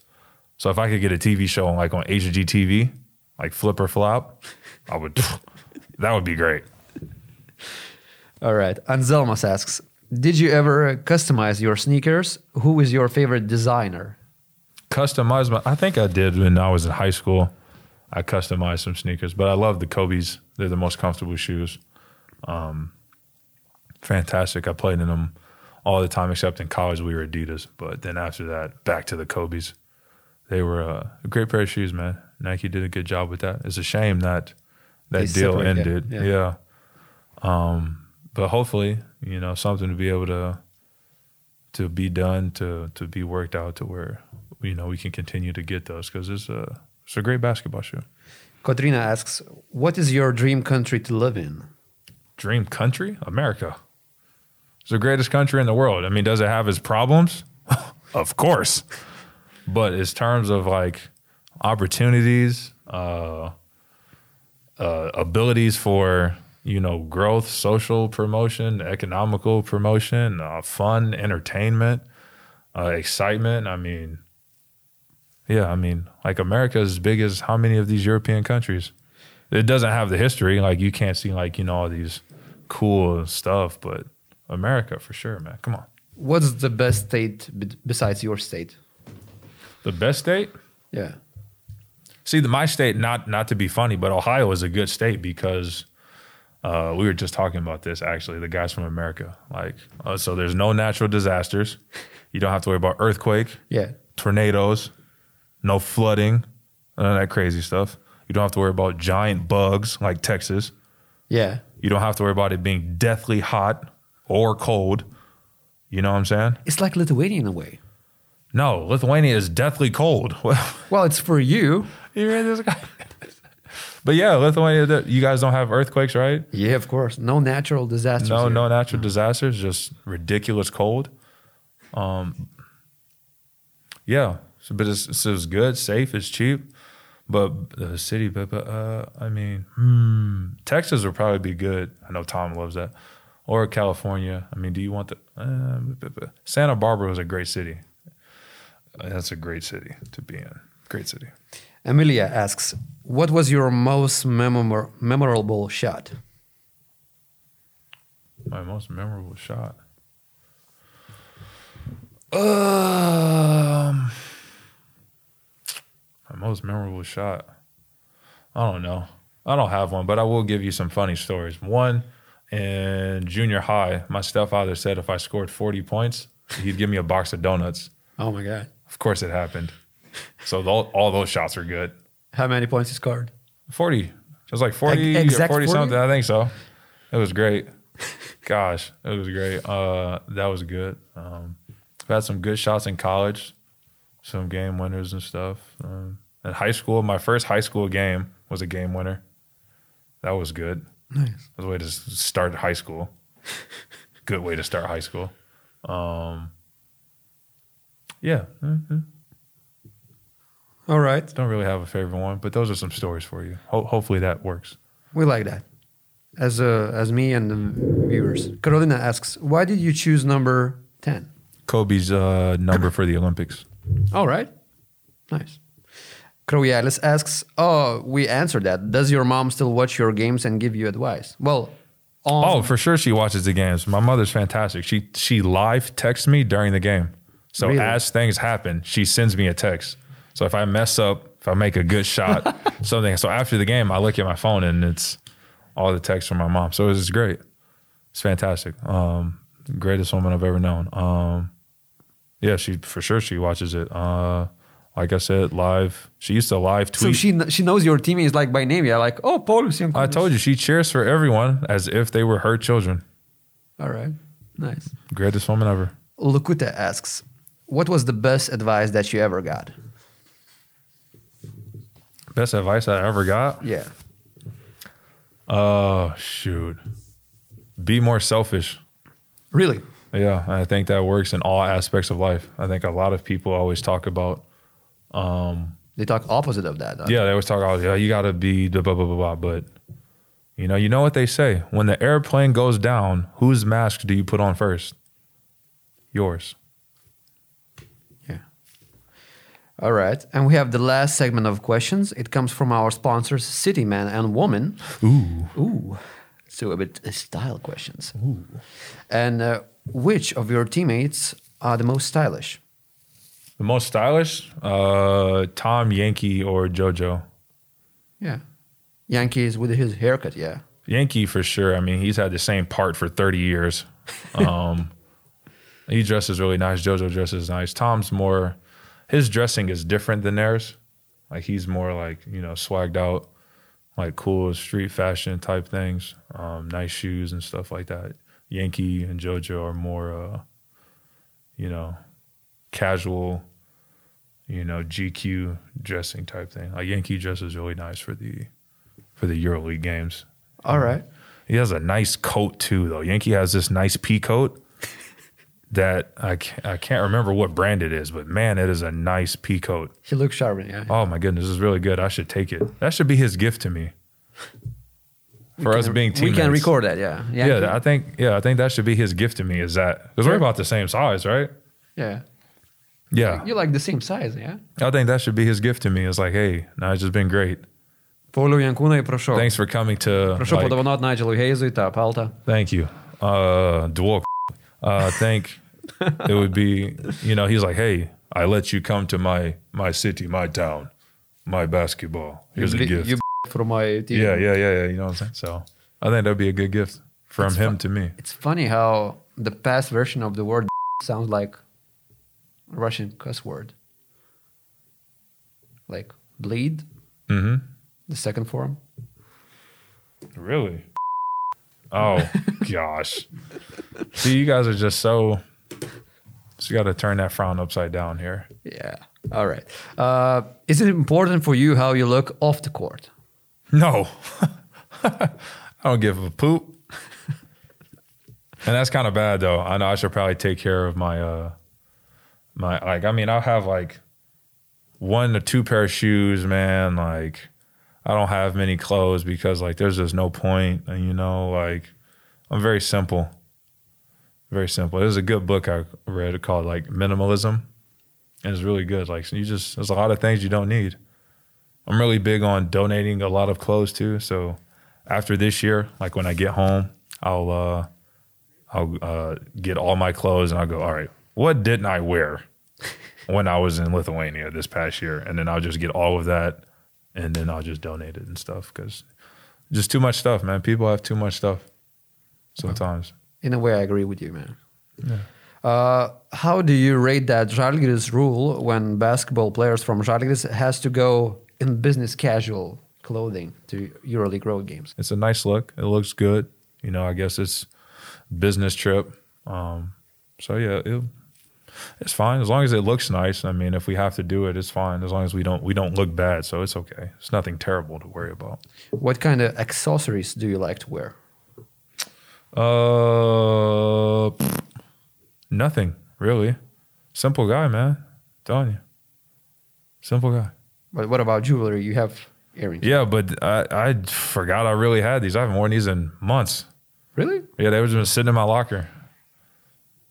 So if I could get a TV show on like on HG TV, like Flip or Flop, I would. [LAUGHS] that would be great. All right. Anselmas asks, did you ever customize your sneakers? Who is your favorite designer? Customize my. I think I did when I was in high school. I customized some sneakers, but I love the Kobe's. They're the most comfortable shoes. Um, fantastic. I played in them all the time, except in college we were Adidas. But then after that, back to the Kobe's. They were uh, a great pair of shoes, man. Nike did a good job with that. It's a shame that that They deal ended. yeah. Yeah. Um, but hopefully, you know, something to be able to to be done to to be worked out to where you know we can continue to get those because it's a it's a great basketball shoe. Katrina asks, what is your dream country to live in? Dream country, America. It's the greatest country in the world. I mean, does it have its problems? [LAUGHS] of course. But in terms of like opportunities, uh, uh, abilities for you know growth, social promotion, economical promotion, uh, fun, entertainment, uh, excitement. I mean, yeah, I mean, like America is as big as how many of these European countries? It doesn't have the history. Like you can't see like you know all these cool stuff, but America for sure, man. Come on, What's the best state b- besides your state? the best state. Yeah. See, the, my state, not not to be funny, but Ohio is a good state because uh, we were just talking about this actually. The guys from America, like, uh, so there's no natural disasters. You don't have to worry about earthquake, Yeah. tornadoes, no flooding, none of that crazy stuff. You don't have to worry about giant bugs like Texas. Yeah. You don't have to worry about it being deathly hot or cold. You know what I'm saying? It's like Lithuania in a way. No, Lithuania is deathly cold. [LAUGHS] Well, it's for you. you read this guy? but yeah, Lithuania. You guys don't have earthquakes, right? Yeah, of course. No natural disasters. No, here. no natural disasters. Just ridiculous cold. Um, yeah, but it's, so it's good, safe, it's cheap. But the city, but, but uh, I mean, hmm, Texas would probably be good. I know Tom loves that. Or California. I mean, do you want the uh, but- but Santa Barbara was a great city. That's a great city to be in. Great city. Amelia asks, what was your most memor- memorable shot? My most memorable shot. Um, most memorable shot. I don't know. I don't have one, but I will give you some funny stories. One in junior high, my stepfather said if I scored 40 points, he'd give me a box of donuts. Oh my God. Of course, it happened. So all those shots are good. How many points he scored? 40. It was like 40 Ex- or exact 40 40? something. I think so. It was great. Gosh, it was great. Uh, that was good. Um, I've had some good shots in college, some game winners and stuff. Um, in high school, my first high school game was a game winner. That was good. Nice. That was a way to start high school. good way to start high school. Um, yeah, mhm. All right. don't really have a favorite one, but those are some stories for you. Ho- hopefully that works. We like that. As uh, as me and the viewers. Carolina asks, why did you choose number 10? Kobe's uh, number for the Olympics. All right. Nice. Kraujelis asks, oh, we answered that. Does your mom still watch your games and give you advice? Well, on, Oh, for sure she watches the games. My mother's fantastic. She she live texts me during the game. So Really? as things happen, she sends me a text. So if I mess up, if I make a good shot, [LAUGHS] something. So after the game, I look at my phone and it's all the texts from my mom. So it's great. It's fantastic. Um, greatest woman I've ever known. Um, yeah, she for sure she watches it. Uh, like I said, live. She used to live tweet. so she she knows your teammates like by name. Yeah, like, oh, Paulus. I told you she cheers for everyone as if they were her children. All right. Nice. Greatest woman ever. Lukuta asks, what was the best advice that you ever got? Best advice I ever got? Yeah. Oh, shoot. Be more selfish. Really? Yeah, I think that works in all aspects of life. I think a lot of people always talk about, um, they talk opposite of that. Yeah, they always talk about yeah, you got to be the blah blah blah blah. But you know, you know what they say: when the airplane goes down, whose mask do you put on first? Yours. Yeah. All right, and we have the last segment of questions. It comes from our sponsors, City Man and Woman. Ooh. Ooh. So a bit uh, style questions. Ooh. And uh, which of your teammates are the most stylish? The most stylish, uh, Tom Yankee or JoJo. Yeah. Yankees with his haircut, yeah. Yankee for sure. I mean, he's had the same part for 30 years. Um, [LAUGHS] he dresses really nice. JoJo dresses nice. Tom's more, his dressing is different than theirs. Like he's more like, you know, swagged out, like cool street fashion type things, um, nice shoes and stuff like that. Yankee and JoJo are more, uh, you know, casual, you know, GQ dressing type thing. Like Yankee dress is really nice for the for the EuroLeague games. All right. He has a nice coat too, though. Yankee has this nice pea coat [LAUGHS] that I can't, I can't remember what brand it is, but man, it is a nice pea coat. He looks sharp, yeah. Oh my goodness, this is really good. I should take it. That should be his gift to me. For us being teammates. We can record that, yeah. Yeah, I think yeah, I think that should be his gift to me. Is that because we're about the same size, right? Yeah. Yeah, You're like the same size, yeah? I think that should be his gift to me. It's like, hey, just been great. Pauliau Jankūnai, prašau. Thanks for coming to. Prašau like, padovanot Nigelui Heizui tą paltą. Thank you. Uh, Dwarf. Uh, I think it would be, you know, he's like, hey, I let you come to my my city, my town, my basketball. Here's a gift. You for my team. yeah, yeah, yeah, yeah. You know what I'm saying? So I think that'd be a good gift from It's him to me. It's funny how the past version of the word [LAUGHS] sounds like Russian cuss word. Like bleed, hmm the second form. Really? Oh [LAUGHS] gosh. See, you guys are just so. So you got to turn that frown upside down here. Yeah. All right. Uh, is it important for you how you look off the court? No, [LAUGHS] I don't give a poop. [LAUGHS] and that's kind of bad though. I know I should probably take care of my uh my like I mean I'll have like one to two pair of shoes, man. Like I don't have many clothes because like there's just no. And you know, like I'm very simple. Very simple. There's a good book I read called like Minimalism. And it's really good. Like you just there's a lot of things you don't need. I'm really big on donating a lot of clothes too. So after this year, like when I get home, I'll uh, I'll uh, get all my clothes and I'll go. All right, what didn't I wear when I was in Lithuania this past year? And then I'll just get all of that, and then I'll just donate it and stuff because just too much stuff, man. People have too much stuff sometimes. In a way, I agree with you, man. Uh, how do you rate that Žalgiris rule when basketball players from Žalgiris has to go in business casual clothing to EuroLeague road games? It's a nice look. It looks good. You know, I guess it's business trip. Um, so yeah, it, it's fine as long as it looks nice. I mean, if we have to do it, it's fine as long as we don't we don't look bad. So it's okay. It's nothing terrible to worry about. What kind of accessories do you like to wear? Uh, nothing really. Simple guy, man. telling you, simple guy. But what about jewelry? You have earrings. Yeah, but I I forgot I really had these. I haven't worn these in months. Really? Yeah, they were just sitting in my locker,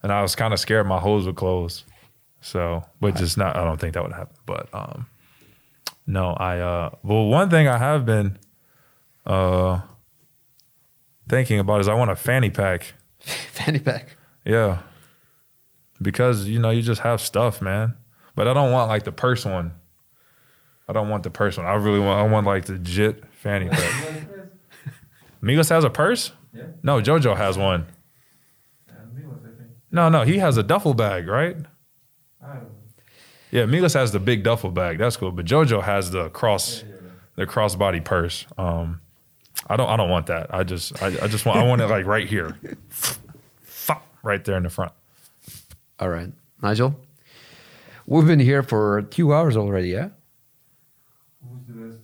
and I was kind of scared my hose would close. So, but just not. I don't think that would happen. But um, no, I uh, well, one thing I have been uh thinking about is I want a fanny pack. [LAUGHS] Fanny pack. Yeah, because you know you just have stuff, man. But I don't want like the purse one. I don't want the purse one. I really want. I want like the legit fanny pack. [LAUGHS] Migos has a purse. Yeah. No, JoJo has one. No, no, he has a duffel bag, right? Yeah, Milas has the big duffel bag. That's cool. But JoJo has the cross, the crossbody purse. Um, I don't, I don't want that. I just, I, I just want, I want it like right here, right there in the front. All right. Nigel? We've been here for two hours already, yeah? Who's the best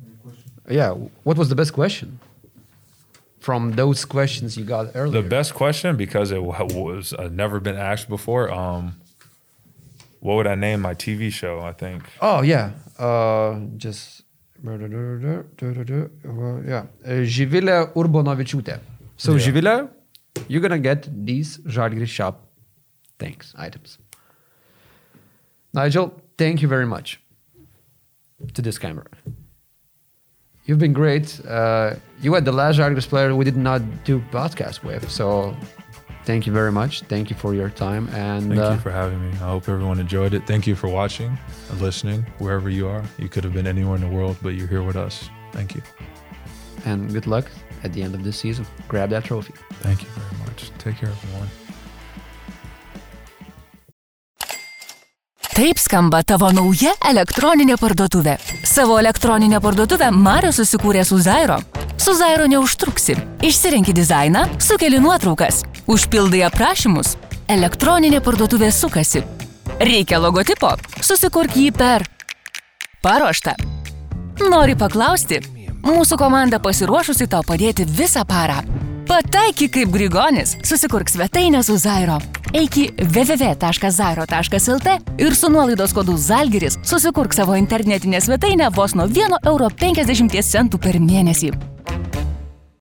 uh, question? Yeah. What was the best question? From those questions you got earlier. The best question because it wa- was uh, never been asked before. Um, what would I name my TV show? I think Oh yeah, uh, just yeah, uh, Živilė Urbonovičiūtė. So Yeah. Živilė, you're gonna get these Žalgiris shop things items. Nigel, thank you very much to this camera. You've been great. Uh, you were the last Žalgiris player we did not do podcast with, so thank you very much. Thank you for your time and Thank uh, you for having me. I hope everyone enjoyed it. Thank you for watching and listening wherever you are. You could have been anywhere in the world, but you're here with us. Thank you. and good luck at the end of this season. Grab that trophy. Thank you very much. Take care, everyone. Taip skamba tavo nauja elektroninė parduotuvė. Savo elektroninę parduotuvę Mario susikūrė su Zairo. Su Zairo neužtruksi. Išsirenki dizainą, sukeli nuotraukas, užpildai aprašymus. Elektroninė parduotuvė sukasi. Reikia logotipo, susikurk jį per. Paruošta. Nori paklausti? Mūsų komanda pasiruošusi tau padėti visą parą. Pataikyk kaip Grigonis, susikurk svetainę su Zairo. Eik į www.zairo.lt ir su nuolaidos kodu Zalgiris susikurk savo internetinę svetainę vos nuo 1,50 euro per mėnesį.